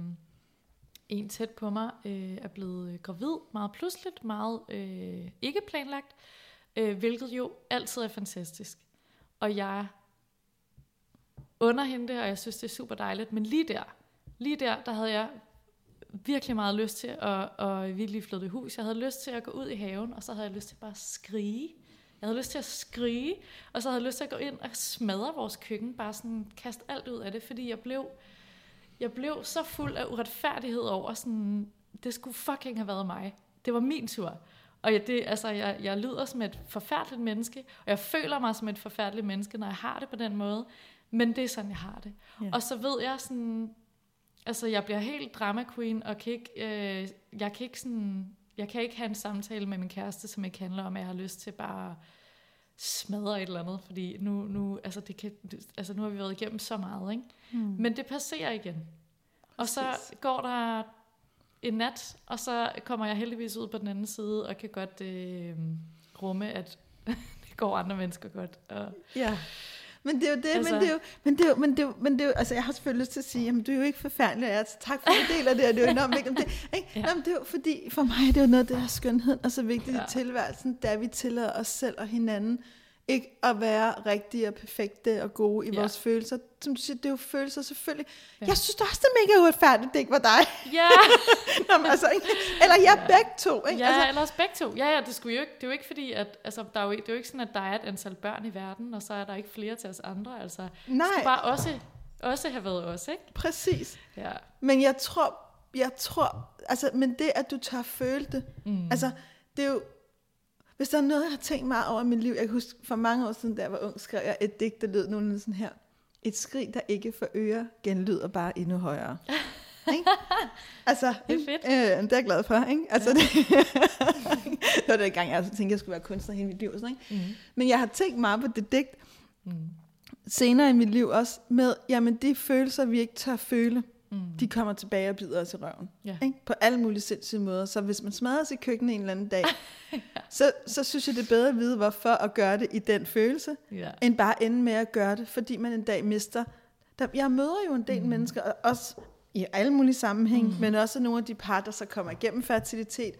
en tæt på mig øh, er blevet øh, gravid meget pludseligt, meget øh, ikke planlagt, øh, hvilket jo altid er fantastisk. Og jeg under hende det, og jeg synes, det er super dejligt. Men lige der, lige der, der havde jeg virkelig meget lyst til at, at virkelig flytte i hus. Jeg havde lyst til at gå ud i haven, og så havde jeg lyst til bare at skrige. Jeg havde lyst til at skrige, og så havde jeg lyst til at gå ind og smadre vores køkken, bare sådan kaste alt ud af det, fordi jeg blev, jeg blev så fuld af uretfærdighed over sådan, det skulle fucking have været mig. Det var min tur. Og jeg, det, altså, jeg, jeg lyder som et forfærdeligt menneske, og jeg føler mig som et forfærdeligt menneske, når jeg har det på den måde. Men det er sådan, jeg har det. Ja. Og så ved jeg sådan, altså jeg bliver helt drama queen, og kan ikke, øh, jeg kan ikke sådan, jeg kan ikke have en samtale med min kæreste, som ikke handler om, at jeg har lyst til bare smadre et eller andet, fordi nu, nu, altså det kan, altså nu har vi været igennem så meget, ikke? Mm. Men det passerer igen. Og så går der en nat, og så kommer jeg heldigvis ud på den anden side, og kan godt øh, rumme, at <laughs> det går andre mennesker godt. Og, ja. Men det er jo det, altså, men det er jo, men det er jo, men det er jo, men det er jo, altså jeg har selvfølgelig lyst til at sige, jamen du er jo ikke forfærdelig, altså tak for en del af det, og det er jo enormt vigtigt. Det, <laughs> ikke? Ja. Jamen, det er jo fordi, for mig er det jo noget af det her skønhed, og så vigtigt ja. i tilværelsen, da vi tillader os selv og hinanden, ikke at være rigtige og perfekte og gode i ja. vores følelser. Som du siger, det er jo følelser selvfølgelig. Ja. Jeg synes også, det er mega uretfærdigt, det ikke var dig. Ja. <laughs> Nå, men altså, eller jeg ja. begge to. Ikke? Ja, altså, eller os begge to. Ja, ja, det, skulle jo ikke, det er jo ikke fordi, at altså, der er jo, det er jo ikke sådan, at der er et antal børn i verden, og så er der ikke flere til os andre. Altså, Nej. Det skulle bare også, også have været os, ikke? Præcis. Ja. Men jeg tror, jeg tror, altså, men det, at du tør føle det, mm. altså, det er jo, hvis der er noget, jeg har tænkt meget over i mit liv, jeg kan huske for mange år siden, da jeg var ung, skrev jeg et digt, der lød nogenlunde sådan her. Et skrig, der ikke for øre, genlyder bare endnu højere. <laughs> ikke? Altså, det er fedt. Øh, det er jeg glad for. Ikke? Altså, ja. det, <laughs> det var det gang, jeg tænkte, jeg skulle være kunstner hele mit liv. Sådan, ikke? Mm. Men jeg har tænkt meget på det digt, mm. senere i mit liv også, med, jamen de følelser, vi ikke tør føle, mm. De kommer tilbage og bider os i røven. Ja. Ikke? På alle mulige sindssyge måder. Så hvis man smadrer sig i køkkenet en eller anden dag, <laughs> ja. så, så synes jeg, det er bedre at vide, hvorfor at gøre det i den følelse, ja. end bare ende med at gøre det, fordi man en dag mister. Der, jeg møder jo en del mm. mennesker, også i alle mulige sammenhæng, mm. men også nogle af de par, der så kommer igennem fertilitet,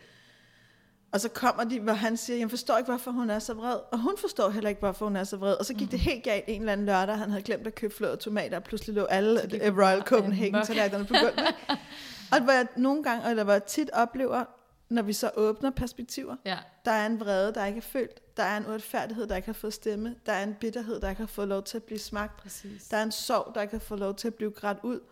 og så kommer de, hvor han siger, jeg forstår ikke, hvorfor hun er så vred. Og hun forstår heller ikke, hvorfor hun er så vred. Og så gik mm. det helt galt en eller anden lørdag, han havde glemt at købe flåede tomater, og pludselig lå alle Royal Copenhagen tallerkenerne på gulvet. <laughs> og hvor jeg nogle gange, eller hvor jeg tit oplever, når vi så åbner perspektiver, ja. der er en vrede, der ikke er følt. Der er en uretfærdighed, der ikke har fået stemme. Der er en bitterhed, der ikke har fået lov til at blive smagt. Præcis. Der er en sorg, der ikke har fået lov til at blive grædt ud. Mm.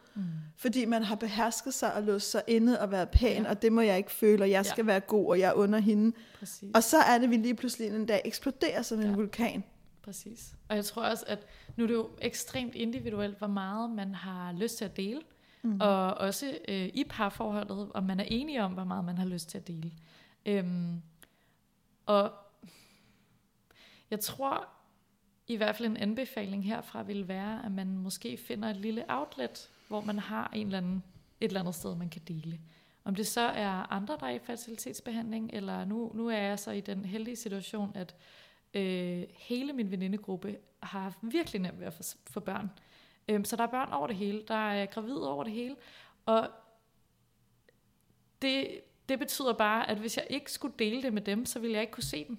Fordi man har behersket sig og låst sig inde og været pæn, ja. og det må jeg ikke føle, og jeg skal ja. være god, og jeg er under hende. Præcis. Og så er det, vi lige pludselig en dag eksploderer som ja. en vulkan. Præcis. Og jeg tror også, at nu er det jo ekstremt individuelt, hvor meget man har lyst til at dele. Mm. Og også øh, i parforholdet, om man er enige om, hvor meget man har lyst til at dele. Øhm, og jeg tror i hvert fald en anbefaling herfra vil være, at man måske finder et lille outlet hvor man har en eller anden, et eller andet sted, man kan dele. Om det så er andre, der er i facilitetsbehandling, eller nu, nu er jeg så i den heldige situation, at øh, hele min venindegruppe har haft virkelig nemt ved at få, få børn. Øhm, så der er børn over det hele, der er gravide over det hele, og det, det betyder bare, at hvis jeg ikke skulle dele det med dem, så ville jeg ikke kunne se dem.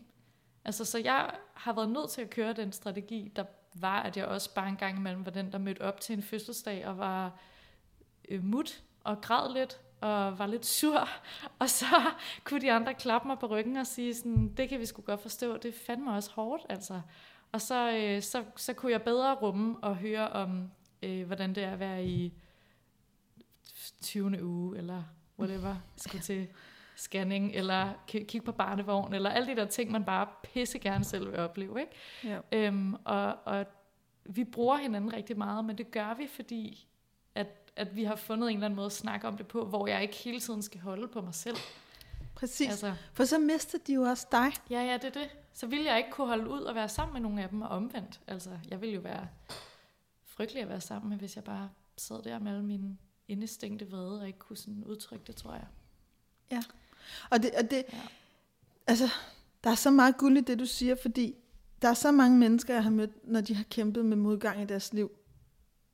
Altså, så jeg har været nødt til at køre den strategi, der var, at jeg også bare en gang imellem var den, der mødte op til en fødselsdag og var øh, mut og græd lidt og var lidt sur. <laughs> Og så kunne de andre klappe mig på ryggen og sige sådan, det kan vi sgu godt forstå, det fandme også hårdt, altså. Og så, øh, så, så kunne jeg bedre rumme og høre om, øh, hvordan det er at være i 20. uge, eller whatever, skulle til scanning, eller kigge på barnevogn, eller alle de der ting, man bare pisse gerne selv vil opleve. Ikke? Ja. Øhm, og, og vi bruger hinanden rigtig meget, men det gør vi, fordi at, at vi har fundet en eller anden måde at snakke om det på, hvor jeg ikke hele tiden skal holde på mig selv. Præcis, altså, for så mister de jo også dig. Ja, ja, det er det. Så ville jeg ikke kunne holde ud og være sammen med nogle af dem, og omvendt. Altså, jeg ville jo være frygtelig at være sammen med, hvis jeg bare sad der med alle mine indestængte vrede, og ikke kunne sådan udtrykke det, tror jeg. Ja. Og det, og det ja. altså, der er så meget guld i det, du siger, fordi der er så mange mennesker, jeg har mødt, når de har kæmpet med modgang i deres liv,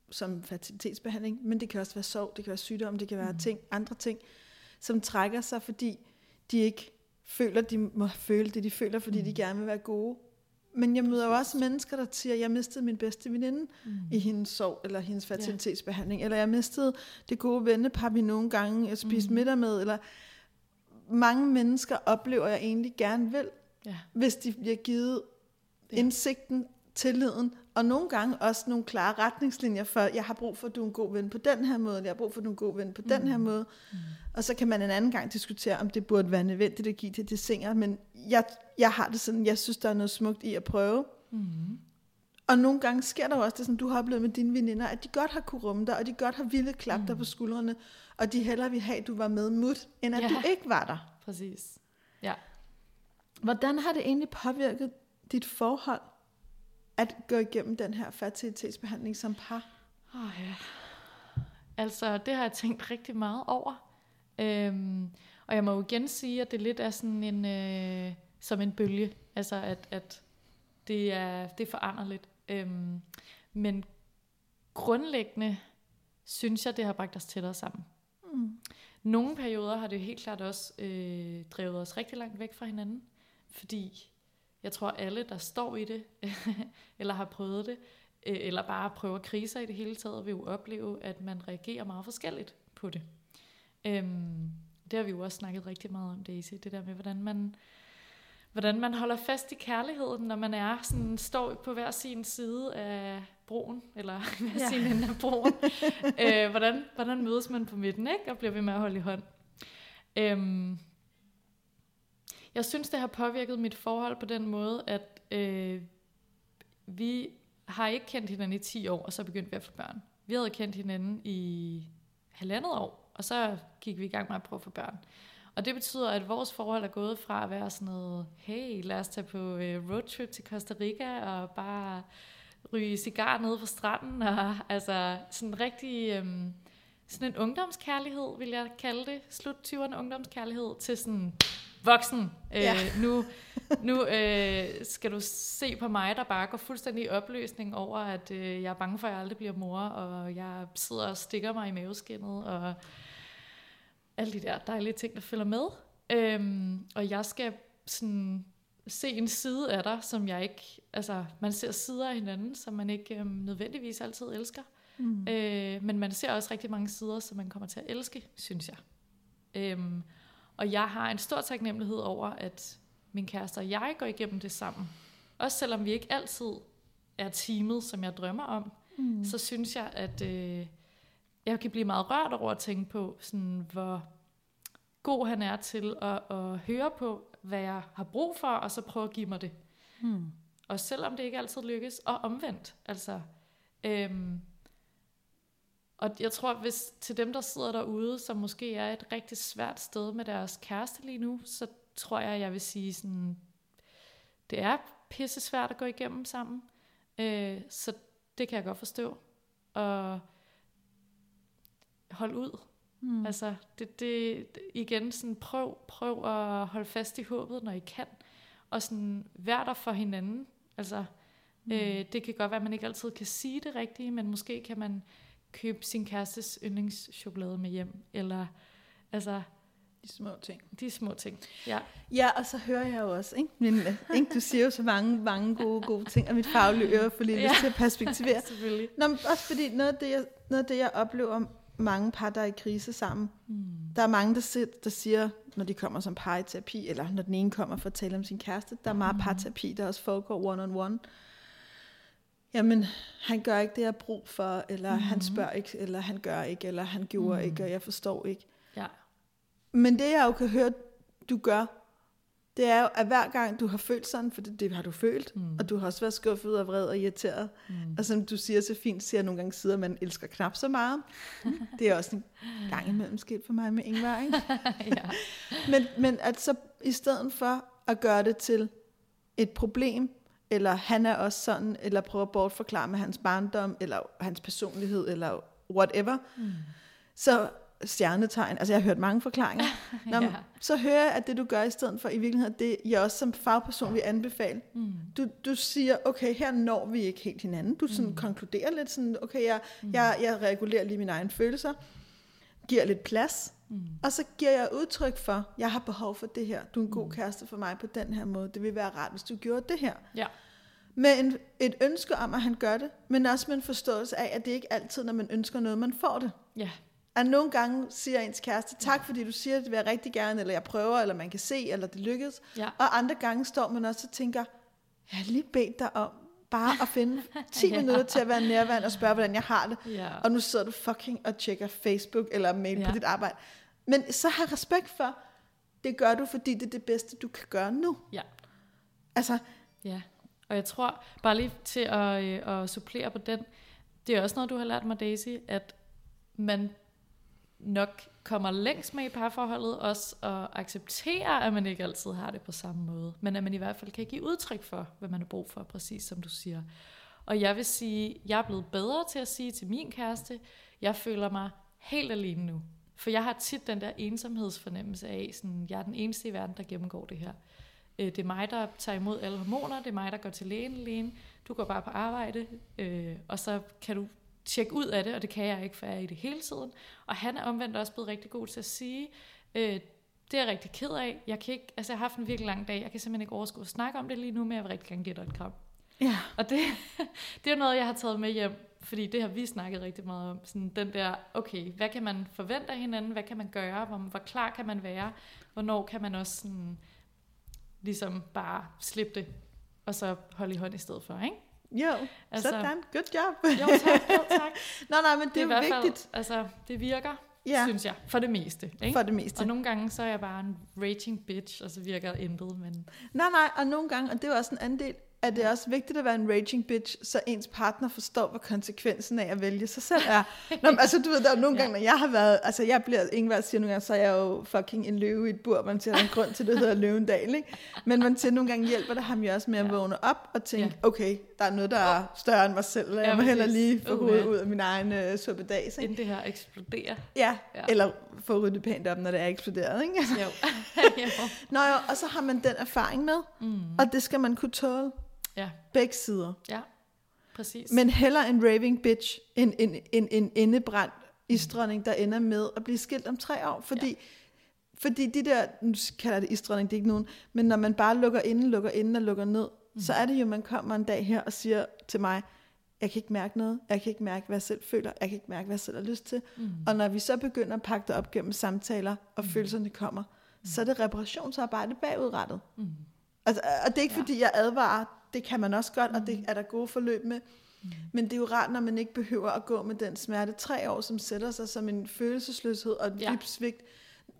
som fertilitetsbehandling, men det kan også være sorg, det kan være sygdom, det kan være mm. ting, andre ting, som trækker sig, fordi de ikke føler, de må føle det, de føler, fordi mm. de gerne vil være gode. Men jeg møder jo også mennesker, der siger, jeg mistede min bedste veninde Mm. i hendes sorg, eller hendes fertilitetsbehandling, eller jeg mistede det gode vennepar, vi nogle gange spiste Mm. middag med, eller mange mennesker oplever, jeg egentlig gerne vil, Ja. hvis de bliver givet Ja. indsigten, tilliden, og nogle gange også nogle klare retningslinjer for, jeg har brug for, at du er en god ven på den her måde, eller jeg har brug for, at du er en god ven på den her Mm. måde. Og så kan man en anden gang diskutere, om det burde være nødvendigt at give til de singer, men jeg, jeg har det sådan, jeg synes, der er noget smukt i at prøve. Mm. Og nogle gange sker der jo også det, som du har oplevet med dine veninder, at de godt har kunne rumme dig, og de godt har ville klappe mm. dig på skuldrene, og de hellere vil have, at du var med mut, end at Ja. du ikke var der. Præcis. Ja. Hvordan har det egentlig påvirket dit forhold, at gå igennem den her fertilitetsbehandling som par? Oh, ja. Altså, det har jeg tænkt rigtig meget over. Øhm, og jeg må jo igen sige, at det lidt er sådan en, øh, som en bølge. Altså, at, at det er, det er foranderligt. Øhm, men grundlæggende synes jeg, det har bragt os tættere sammen. Mm. Nogle perioder har det helt klart også øh, drevet os rigtig langt væk fra hinanden, fordi jeg tror alle, der står i det, <laughs> eller har prøvet det, øh, eller bare prøver kriser i det hele taget, vil jo opleve, at man reagerer meget forskelligt på det. Øhm, det har vi jo også snakket rigtig meget om, Daisy, det der med, hvordan man, hvordan man holder fast i kærligheden, når man er sådan, står på hver sin side af broen, eller <laughs> hver Ja. sin ende af broen. øh, hvordan, hvordan mødes man på midten, ikke? Og bliver ved med at holde i hånd. Øhm, jeg synes, det har påvirket mit forhold på den måde, at øh, vi har ikke kendt hinanden i 10 år, og så begyndte vi at få børn. Vi havde kendt hinanden i halvandet år, og så gik vi i gang med at prøve at få børn. Og det betyder, at vores forhold er gået fra at være sådan noget, hey, lad os tage på øh, roadtrip til Costa Rica, og bare ryge cigar nede på stranden, og <laughs> altså sådan rigtig, øhm, sådan en ungdomskærlighed, vil jeg kalde det, slut 20'erne ungdomskærlighed, til sådan voksen. Øh, Ja. Nu, nu øh, skal du se på mig, der bare går fuldstændig i opløsning over, at øh, jeg er bange for, at jeg aldrig bliver mor, og jeg sidder og stikker mig i maveskinnet, og alle de der dejlige ting, der følger med. Øhm, og jeg skal sådan se en side af dig, som jeg ikke... Altså, man ser sider af hinanden, som man ikke øhm, nødvendigvis altid elsker. Mm. Øh, men man ser også rigtig mange sider, som man kommer til at elske, synes jeg. Øhm, og jeg har en stor taknemmelighed over, at min kæreste og jeg går igennem det sammen. Også selvom vi ikke altid er teamet, som jeg drømmer om, Mm. så synes jeg, at øh, jeg kan blive meget rørt over at tænke på, sådan, hvor god han er til at, at høre på, hvad jeg har brug for, og så prøve at give mig det. Mm. Og selvom det ikke altid lykkes, og omvendt. Altså, øhm, og jeg tror, hvis til dem, der sidder derude, som måske er et rigtig svært sted med deres kæreste lige nu, så tror jeg, jeg vil sige sådan, det er pisse svært at gå igennem sammen. Øh, så det kan jeg godt forstå. Og hold ud. Mm. Altså, det, det, igen, sådan prøv, prøv at holde fast i håbet, når I kan. Og sådan, vær der for hinanden. Altså, mm. øh, det kan godt være, at man ikke altid kan sige det rigtige, men måske kan man købe sin kærestes yndlingschokolade med hjem. Eller, altså, De små ting. de små ting. Ja, Ja, og så hører jeg jo også, ikke? Men, øh, ikke? Du siger jo så mange, mange gode, gode ting, og mit faglige øre får lige <laughs> lyst Ja. til at perspektivere. selvfølgelig. Nå, men også fordi noget af, det, jeg, noget af det, jeg oplever mange par, der er i krise sammen, Mm. der er mange, der, siger, der siger, når de kommer som par i terapi, eller når den ene kommer for at tale om sin kæreste, der er meget Mhm. parterapi, der også foregår one-on-one. Jamen, han gør ikke det, jeg har brug for, eller mm-hmm. han spørger ikke, eller han gør ikke, eller han gjorde Mhm. ikke, og jeg forstår ikke. Ja. Men det, jeg jo kan høre, du gør, det er jo, at hver gang du har følt sådan, for det, det har du følt, Mm. og du har også været skuffet og vred og irriteret, Mm. og som du siger så fint, siger jeg nogle gange sider, man elsker knap så meget. <laughs> Det er også en gang imellem sket for mig med Ingvar, ikke? <laughs> ja. Men, men at så i stedet for at gøre det til et problem, eller han er også sådan, eller prøve at bortforklare med hans barndom, eller hans personlighed, eller whatever, Mm. så stjernetegn, altså jeg har hørt mange forklaringer, <laughs> Nå, ja. så hører jeg, at det du gør i stedet for, i virkeligheden, det jeg også som fagperson vil anbefale. Mm. Du, du siger, okay, her når vi ikke helt hinanden. Du sådan Mm. konkluderer lidt sådan, okay, jeg, Mm. jeg, jeg regulerer lige mine egne følelser, giver lidt plads, Mm. og så giver jeg udtryk for, jeg har behov for det her. Du er en god Mm. kæreste for mig på den her måde. Det vil være rart, hvis du gjorde det her. Ja. med en, et ønske om, at han gør det, men også med en forståelse af, at det ikke altid, når man ønsker noget, man får det. Ja, At nogle gange siger ens kæreste, tak fordi du siger, det vil jeg rigtig gerne, eller jeg prøver, eller man kan se, eller det lykkes. ja, Og andre gange står man også og tænker, jeg har lige bedt dig om bare at finde <laughs> 10 Ja. minutter til at være nærværende og spørge, hvordan jeg har det. ja. Og nu sidder du fucking og tjekker Facebook eller mail. Ja. på dit arbejde. Men så har respekt for, det gør du, fordi det er det bedste, du kan gøre nu. Ja. Altså, Ja, og jeg tror, bare lige til at, øh, at supplere på den, det er også noget, du har lært mig, Daisy, at man nok kommer længst med i parforholdet også at acceptere, at man ikke altid har det på samme måde, men at man i hvert fald kan give udtryk for, hvad man har brug for, præcis som du siger. Og jeg vil sige, jeg er blevet bedre til at sige til min kæreste, jeg føler mig helt alene nu. For jeg har tit den der ensomhedsfornemmelse af, sådan, jeg er den eneste i verden, der gennemgår det her. Øh, det er mig, der tager imod alle hormoner, det er mig, der går til lægen alene. Du går bare på arbejde, øh, og så kan du tjekke ud af det, og det kan jeg ikke, for jeg er i det hele tiden. Og han er omvendt også blevet rigtig god til at sige, øh, det er jeg rigtig ked af. Jeg, kan ikke, altså jeg har haft en virkelig lang dag, jeg kan simpelthen ikke overskue at snakke om det lige nu, men jeg vil rigtig gerne give dig et kram. ja. Og det, <laughs> det er noget, jeg har taget med hjem, fordi det har vi snakket rigtig meget om. Sådan den der, okay, hvad kan man forvente af hinanden? Hvad kan man gøre? Hvor, hvor klar kan man være? Hvornår kan man også sådan, ligesom bare slippe det, og så holde i hånd i stedet for, ikke? Jo, altså, sådan. Good job. Jo tak, jo tak. <laughs> Nå, nej, men det, Det er er vigtigt fald, altså, det virker, ja, synes jeg, for det meste. Ikke? for det meste. Og nogle gange, så er jeg bare en raging bitch, og så virker intet, men Nej, nej, og nogle gange, og det er også en anden del, at det er også vigtigt at være en raging bitch, så ens partner forstår, hvad konsekvensen af at vælge sig selv er. Nå, men, altså, du ved, der er nogle Ja. gange, når jeg har været, altså jeg bliver, Ingvar siger nogle gange, så er jeg jo fucking en løve i et bur, man siger, der er en grund til, det hedder løvendal, ikke? Men man siger, nogle gange hjælper det ham jo også med at Ja. vågne op og tænke, Ja. okay, der er noget, der er større end mig selv, og jeg Ja, må heller præcis. lige få Uh, hovedet ud af min egen øh, suppedags, ikke? inden det her eksploderer. Ja, Ja. eller få ryddet pænt op, når det er eksploderet, ikke? Jo. <laughs> <laughs> jo. Nå jo, og så har man den erfaring med, Mm. og det skal man kunne tåle. Ja. Begge sider. Ja, præcis. Men heller en raving bitch, end en, en, en indebrændt isdronning, der ender med at blive skilt om tre år. Fordi, ja. fordi de der, nu kalder det isdronning, det er ikke nogen, men når man bare lukker inden, lukker inden og lukker ned, mm. så er det jo, man kommer en dag her og siger til mig, jeg kan ikke mærke noget, jeg kan ikke mærke, hvad jeg selv føler, jeg kan ikke mærke, hvad jeg selv har lyst til. Mm. Og når vi så begynder at pakke det op gennem samtaler, og mm. følelserne kommer, så er det reparationsarbejde bagudrettet. Mm. Altså, og det er ikke Ja. fordi, jeg advarer, det kan man også godt, og det er der gode forløb med. Men det er jo rart, når man ikke behøver at gå med den smerte tre år, som sætter sig som en følelsesløshed og et Ja. dybt svigt,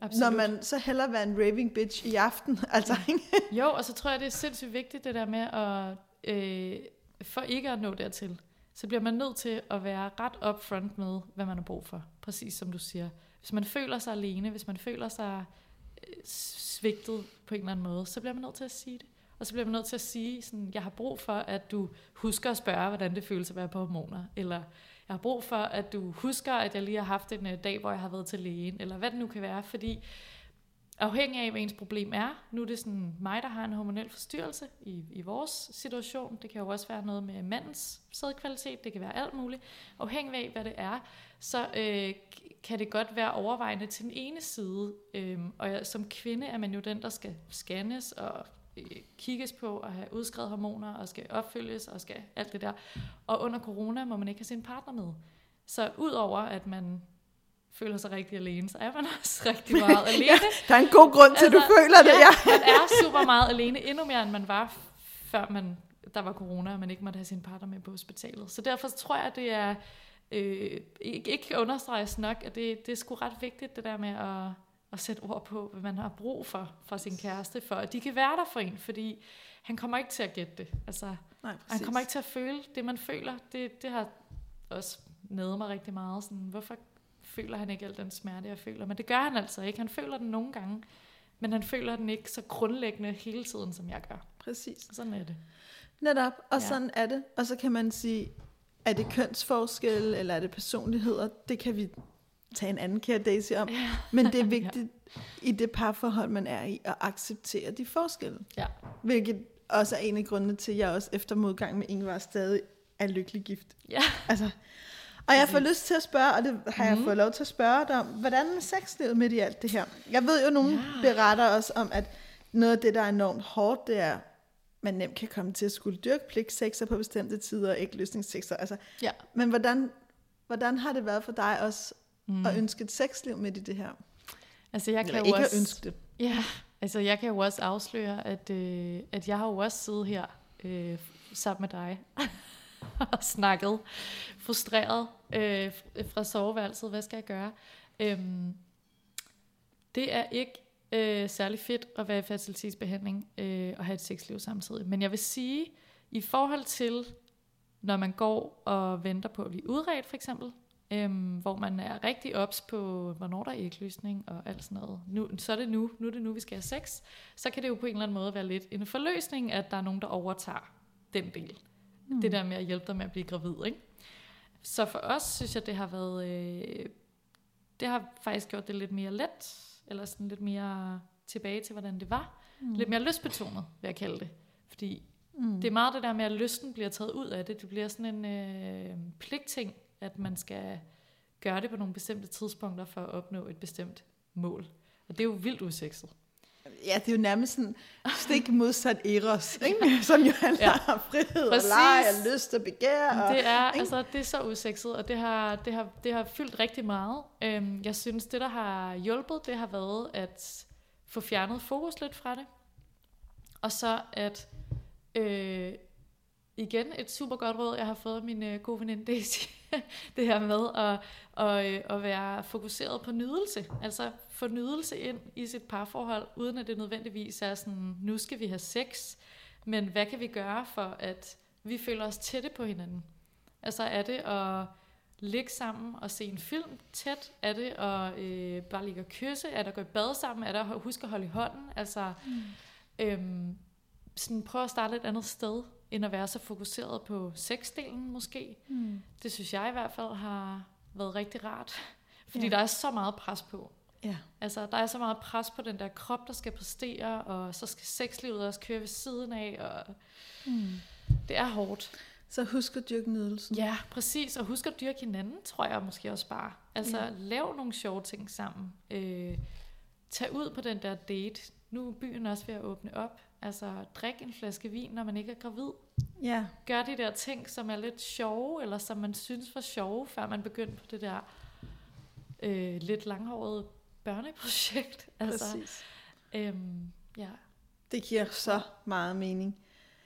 Absolut. når man så hellere være en raving bitch i aften. <laughs> Altså, ikke? Jo, og så tror jeg, det er sindssygt vigtigt, det der med at, øh, for ikke at nå dertil, så bliver man nødt til at være ret upfront med, hvad man har brug for. Præcis som du siger. Hvis man føler sig alene, hvis man føler sig øh, svigtet på en eller anden måde, så bliver man nødt til at sige det. Og så bliver man nødt til at sige, sådan, jeg har brug for, at du husker at spørge, hvordan det føles at være på hormoner. Eller jeg har brug for, at du husker, at jeg lige har haft en øh, dag, hvor jeg har været til lægen. Eller hvad det nu kan være. Fordi afhængig af, hvad ens problem er. Nu er det sådan mig, der har en hormonel forstyrrelse i, i vores situation. Det kan jo også være noget med mandens sædkvalitet. Det kan være alt muligt. Afhængig af, hvad det er, så øh, kan det godt være overvejende til den ene side. øh, og jeg, som kvinde er man jo den, der skal scannes og øh, kigges på og have udskrevet hormoner og skal opfølges og skal alt det der. Og under corona må man ikke have sin partner med. Så udover at man føler sig rigtig alene, så er man <laughs> også rigtig meget <laughs> alene. der er en god grund til, at du Altså, føler det. Ja. <laughs> man er super meget alene, endnu mere end man var, før man, der var corona, og man ikke måtte have sin partner med på hospitalet. Så derfor tror jeg, at det er øh, ikke, ikke understreges nok, at det, det er sgu ret vigtigt, det der med at, at sætte ord på, hvad man har brug for fra sin kæreste, for at de kan være der for en, fordi han kommer ikke til at gætte det. Altså, Nej, han kommer ikke til at føle det, man føler. Det, det har også nede mig rigtig meget. Sådan, hvorfor føler han ikke al den smerte, jeg føler? Men det gør han altså ikke. Han føler den nogle gange, men han føler den ikke så grundlæggende hele tiden, som jeg gør. præcis. Sådan er det. Netop, og Ja. sådan er det. Og så kan man sige, er det kønsforskel, eller er det personligheder? Det kan vi tage en anden kære Daisy om. Ja. <laughs> Men det er vigtigt i det parforhold, man er i, at acceptere de forskelle. Ja. Hvilket også er en af grundene til, at jeg også efter modgang med Ingvar stadig er lykkelig gift. Ja. Altså, og jeg får Præcis. lyst til at spørge, og det har jeg Mhm. fået lov til at spørge dig om, hvordan er sexlivet midt i alt det her? Jeg ved jo, at nogen Ja. beretter os om, at noget af det, der er enormt hårdt, det er man nemt kan komme til at skulle dyrke pligtsexer på bestemte tider, og ikke løsningssexer. Altså, Ja. men hvordan, hvordan har det været for dig også Mm. at ønske et sexliv midt i det her? Altså, jeg Eller kan jo ikke også... ønske det. Ja, altså jeg kan jo også afsløre, at, øh, at jeg har jo også siddet her øh, sammen med dig <laughs> og snakket frustreret øh, fra soveværelset. Hvad skal jeg gøre? Øhm, det er ikke øh, særlig fedt at være i fertilitetsbehandling øh, og have et sexliv samtidig. Men jeg vil sige, i forhold til, når man går og venter på at blive udredt for eksempel, øhm, hvor man er rigtig ops på, hvornår der er ægløsning og alt sådan noget. Nu, så er det nu, nu er det nu, vi skal have sex. Så kan det jo på en eller anden måde være lidt en forløsning, at der er nogen, der overtager den del. Mm. Det der med at hjælpe dig med at blive gravid, ikke? Så for os synes jeg, det har været, øh, det har faktisk gjort det lidt mere let, eller sådan lidt mere tilbage til, hvordan det var. Mm. Lidt mere lystbetonet, vil jeg kalde det. Fordi Mm. det er meget det der med, at lysten bliver taget ud af det. Det bliver sådan en øh, pligtting, at man skal gøre det på nogle bestemte tidspunkter for at opnå et bestemt mål. Og det er jo vildt usekset. Ja, det er jo nærmest sådan stik modsat Eros, ikke? som jo handler Ja. om frihed Præcis. og leg og lyst og begær. Og, Det er, ikke? altså, det er så usekset, og det har, det har, det har fyldt rigtig meget. Øhm, jeg synes, det der har hjulpet, det har været at få fjernet fokus lidt fra det. Og så at, øh, igen et super godt råd, jeg har fået af min øh, gode veninde Daisy, <laughs> det her med at, og, øh, at være fokuseret på nydelse. Altså få nydelse ind i sit parforhold, uden at det nødvendigvis er sådan, nu skal vi have sex, men hvad kan vi gøre for, at vi føler os tætte på hinanden? Altså er det at ligge sammen og se en film tæt? Er det at øh, bare ligge og kysse? Er det at gå i bad sammen? Er det at huske at holde i hånden? Altså mm. øhm, sådan prøve at starte et andet sted, end at være så fokuseret på sexdelen måske. Mm. Det synes jeg i hvert fald har været rigtig rart. <laughs> Fordi Ja. der er så meget pres på. Ja. Altså, der er så meget pres på den der krop, der skal præstere, og så skal sexlivet også køre ved siden af, og Mm. det er hårdt. Så husk at dyrke nydelsen. Ja, præcis. Og husk at dyrke hinanden, tror jeg måske også bare. Altså, Ja. lav nogle sjove ting sammen. Øh, tag ud på den der date. Nu er byen også ved at åbne op. Altså, drik en flaske vin, når man ikke er gravid. ja. Gør de der ting, som er lidt sjove, eller som man synes var sjove, før man begyndte på det der øh, lidt langhårede børneprojekt. <laughs> Altså, Præcis. øhm, ja. Det giver så meget mening.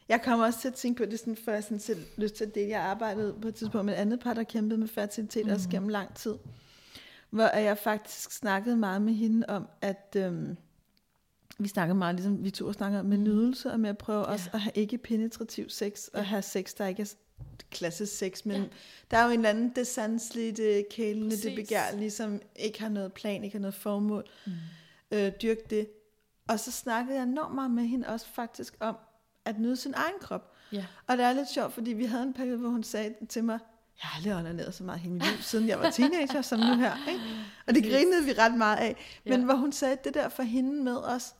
Jeg kommer også til at tænke på det, sådan, for jeg sådan selv lyst til dele. Jeg arbejdede på et tidspunkt med et andet par, der kæmpede med fertilitet mm. også Mhm. gennem lang tid. Hvor jeg faktisk snakkede meget med hende om, at øhm, vi snakkede meget, ligesom vi to snakker med nydelse, og med at prøve Ja. også at have ikke penetrativ sex, og Ja. have sex, der ikke er klassisk sex, men Ja. der er jo en eller anden, det sanselige, det kælende, det Præcis. begærlige, som ikke har noget plan, ikke har noget formål. Mm. øh, dyrke det. Og så snakkede jeg enormt meget med hende også faktisk om at nyde sin egen krop. Ja. Og det er lidt sjovt, fordi vi havde en periode, hvor hun sagde til mig, jeg har aldrig onaneret så meget i mit liv, siden jeg var teenager, som nu her. <laughs> Ikke? Og det grinede vi ret meget af. Men Ja. hvor hun sagde det der for hende med os,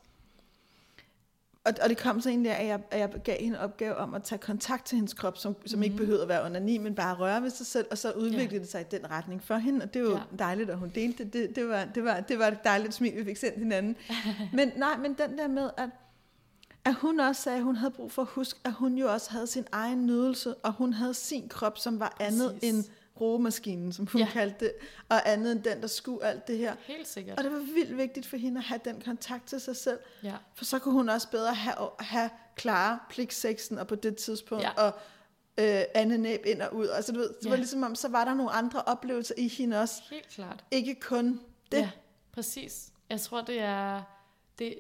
og, og det kom så egentlig af, at jeg, at jeg gav hende en opgave om at tage kontakt til hendes krop, som, som mm. ikke behøvede at være onani, men bare røre ved sig selv, og så udviklede Ja. det sig i den retning for hende, og det var jo Ja. dejligt, at hun delte det. Det, det, var, det, var, det var et dejligt smil, vi fik sendt hinanden. <laughs> men nej, men den der med, at, at hun også sagde, at hun havde brug for at huske, at hun jo også havde sin egen nydelse, og hun havde sin krop, som var andet Præcis. end rogemaskinen, som hun Ja. kaldte det, og andet end den, der skulle alt det her. Helt sikkert. Og det var vildt vigtigt for hende at have den kontakt til sig selv, Ja. for så kunne hun også bedre have, have klare pligtsexen, og på det tidspunkt, Ja. og øh, andet næb ind og ud. Altså, du ved, det Ja. var ligesom om, så var der nogle andre oplevelser i hende også. Helt klart. Ikke kun det. Ja, præcis. Jeg tror, det er, det,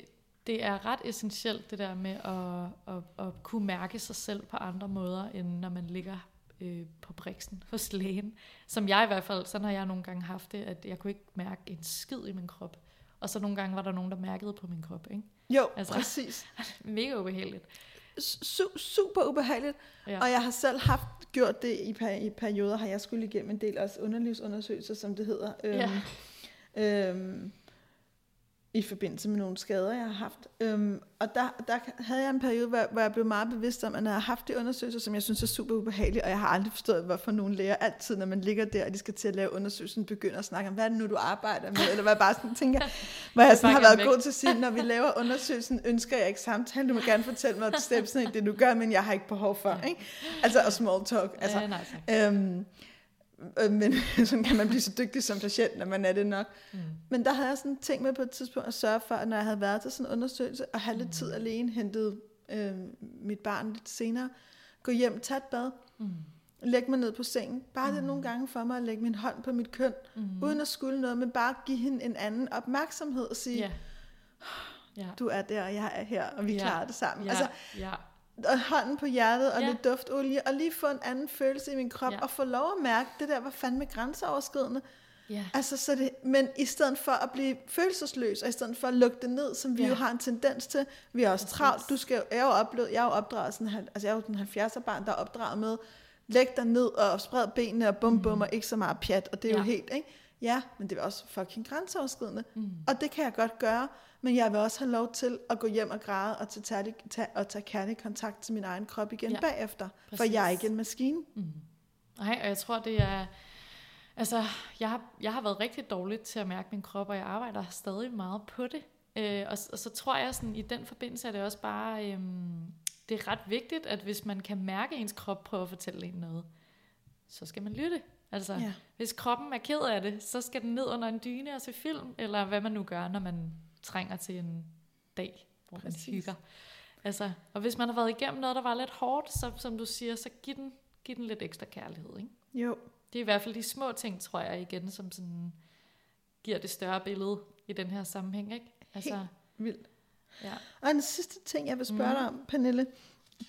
det er ret essentielt, det der med at, at, at kunne mærke sig selv på andre måder, end når man ligger øh, på briksen <laughs> hos lægen. Som jeg i hvert fald, sådan har jeg nogle gange haft det, at jeg kunne ikke mærke en skid i min krop. Og så nogle gange var der nogen, der mærkede på min krop. Ikke? Jo, Altså. præcis. <laughs> Mega ubehageligt. Su- super ubehageligt. Ja. Ja. Og jeg har selv haft gjort det i, per- i perioder, har jeg skulle igennem en del også underlivsundersøgelser, som det hedder. Øhm, øhm, i forbindelse med nogle skader, jeg har haft. Øhm, og der, der havde jeg en periode, hvor, hvor jeg blev meget bevidst om, at når jeg har haft de undersøgelser, som jeg synes er super ubehagelige, og jeg har aldrig forstået, hvorfor nogle læger altid, når man ligger der, og de skal til at lave undersøgelsen, begynder at snakke om, hvad er det nu, du arbejder med? Eller hvad jeg bare sådan tænker, <laughs> hvor jeg sådan har været væk. god til at sige, når vi laver undersøgelsen, ønsker jeg ikke samtale. Du må gerne fortælle mig stepsen i det, du gør, men jeg har ikke behov for. Ikke? Altså, og small talk. Altså, ja, nej, øhm, Øh, men <laughs> sådan kan man blive så dygtig som patient, når man er det nok. Mm. Men der havde jeg sådan tænkt med på et tidspunkt at sørge for, at når jeg havde været til sådan en undersøgelse, og have lidt mm. tid alene, hentet øh, mit barn lidt senere, gå hjem, tage et bad, mm. lægge mig ned på sengen. Bare mm. det nogle gange for mig at lægge min hånd på mit køn, mm. uden at skulle noget, men bare give hende en anden opmærksomhed og sige, yeah. du er der, og jeg er her, og vi yeah. klarer det sammen. Yeah. Altså, yeah og hånden på hjertet og ja. lidt duftolie, og lige få en anden følelse i min krop, ja. og få lov at mærke, det der var fandme grænseoverskridende. Ja. Altså, så det, men i stedet for at blive følelsesløs, og i stedet for at lukke det ned, som vi ja. jo har en tendens til, vi er også travlt, du skal, jeg er jo oplevet, jeg er jo opdraget sådan, altså jeg er jo den 70'er barn, der er opdraget med, læg dig ned og spred benene og bum bum, mm. og ikke så meget pjat, og det er ja. jo helt, ikke? Ja, men det er også fucking grænseoverskridende, mm. og det kan jeg godt gøre, men jeg vil også have lov til at gå hjem og græde og tage, tage, tage, og tage kærlig kontakt til min egen krop igen ja, bagefter. Præcis. For jeg er ikke en maskine. Mm. Nej, og jeg tror, det er... Altså, jeg har, jeg har været rigtig dårlig til at mærke min krop, og jeg arbejder stadig meget på det. Øh, og, og så tror jeg, sådan, i den forbindelse er det også bare... Øhm, det er ret vigtigt, at hvis man kan mærke ens krop prøve at fortælle en noget, så skal man lytte. Altså, ja. hvis kroppen er ked af det, så skal den ned under en dyne og se film, eller hvad man nu gør, når man trænger til en dag, hvor Præcis. man hygger. Altså, og hvis man har været igennem noget, der var lidt hårdt, så som du siger, så giv den, giv den lidt ekstra kærlighed. Ikke? Jo. Det er i hvert fald de små ting, tror jeg igen, som sådan giver det større billede i den her sammenhæng. Ikke? Altså, Helt vildt. Ja. Og den sidste ting, jeg vil spørge mm. dig om, Pernille,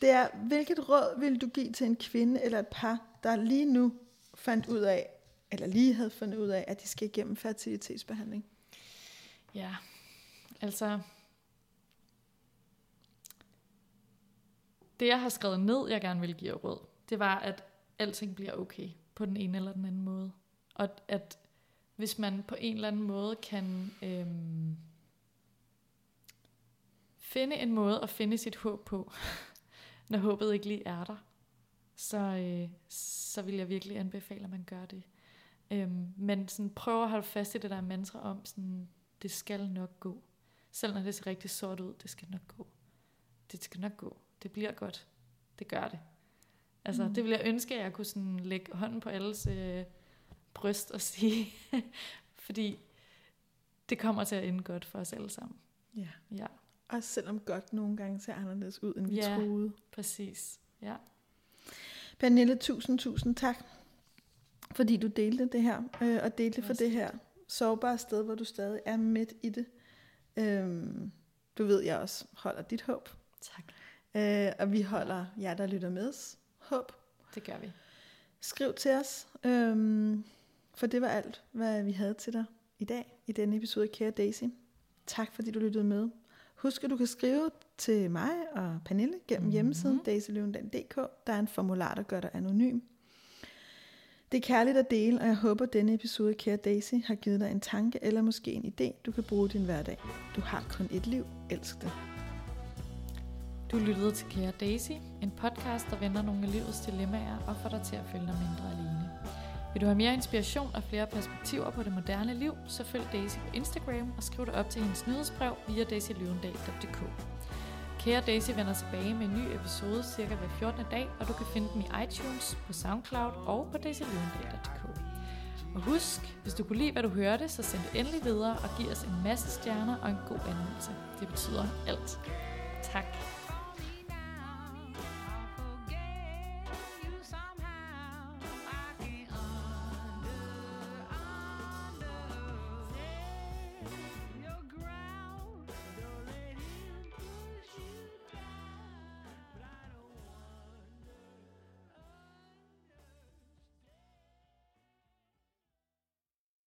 det er, hvilket råd vil du give til en kvinde eller et par, der lige nu fandt ud af, eller lige havde fundet ud af, at de skal igennem fertilitetsbehandling? Ja, Altså, det jeg har skrevet ned, jeg gerne vil give råd, det var, at alting bliver okay på den ene eller den anden måde. Og at hvis man på en eller anden måde kan øhm, finde en måde at finde sit håb på, <laughs> når håbet ikke lige er der, så, øh, så vil jeg virkelig anbefale, at man gør det. Øhm, men sådan, prøv at holde fast i det der mantra om, sådan, det skal nok gå. Selv når det ser rigtig sort ud, det skal nok gå. Det skal nok gå. Det bliver godt. Det gør det. Altså, mm. det vil jeg ønske, at jeg kunne sådan lægge hånden på alles øh, bryst og sige. <laughs> fordi det kommer til at ende godt for os alle sammen. Ja. ja. Også selvom godt nogle gange ser anderledes ud, end vi ja, troede. præcis. Ja. Pernille, tusind, tusind tak, fordi du delte det her, øh, og delte for det her sårbare sted, hvor du stadig er midt i det. Øhm, du ved, jeg også holder dit håb. Tak. Øh, og vi holder jer, der lytter med håb. Det gør vi. Skriv til os, øhm, for det var alt, hvad vi havde til dig i dag, i denne episode af Kære Daisy. Tak fordi du lyttede med. Husk, at du kan skrive til mig og Pernille gennem mm-hmm. hjemmesiden daisyløvendal.dk. Der er en formular, der gør dig anonym. Det er kærligt at dele, og jeg håber, at denne episode, af kære Daisy, har givet dig en tanke eller måske en idé, du kan bruge i din hverdag. Du har kun et liv. Elsk det. Du lyttede til Kære Daisy, en podcast, der vender nogle af livets dilemmaer og får dig til at føle dig mindre alene. Vil du have mere inspiration og flere perspektiver på det moderne liv, så følg Daisy på Instagram og skriv dig op til hendes nyhedsbrev via daisyløvendal.dk. Kære Daisy vender tilbage med en ny episode cirka hver 14. dag, og du kan finde den i iTunes, på Soundcloud og på daisyløvendal.dk. Og husk, hvis du kunne lide, hvad du hørte, så send det endelig videre og giv os en masse stjerner og en god anmeldelse. Det betyder alt. Tak.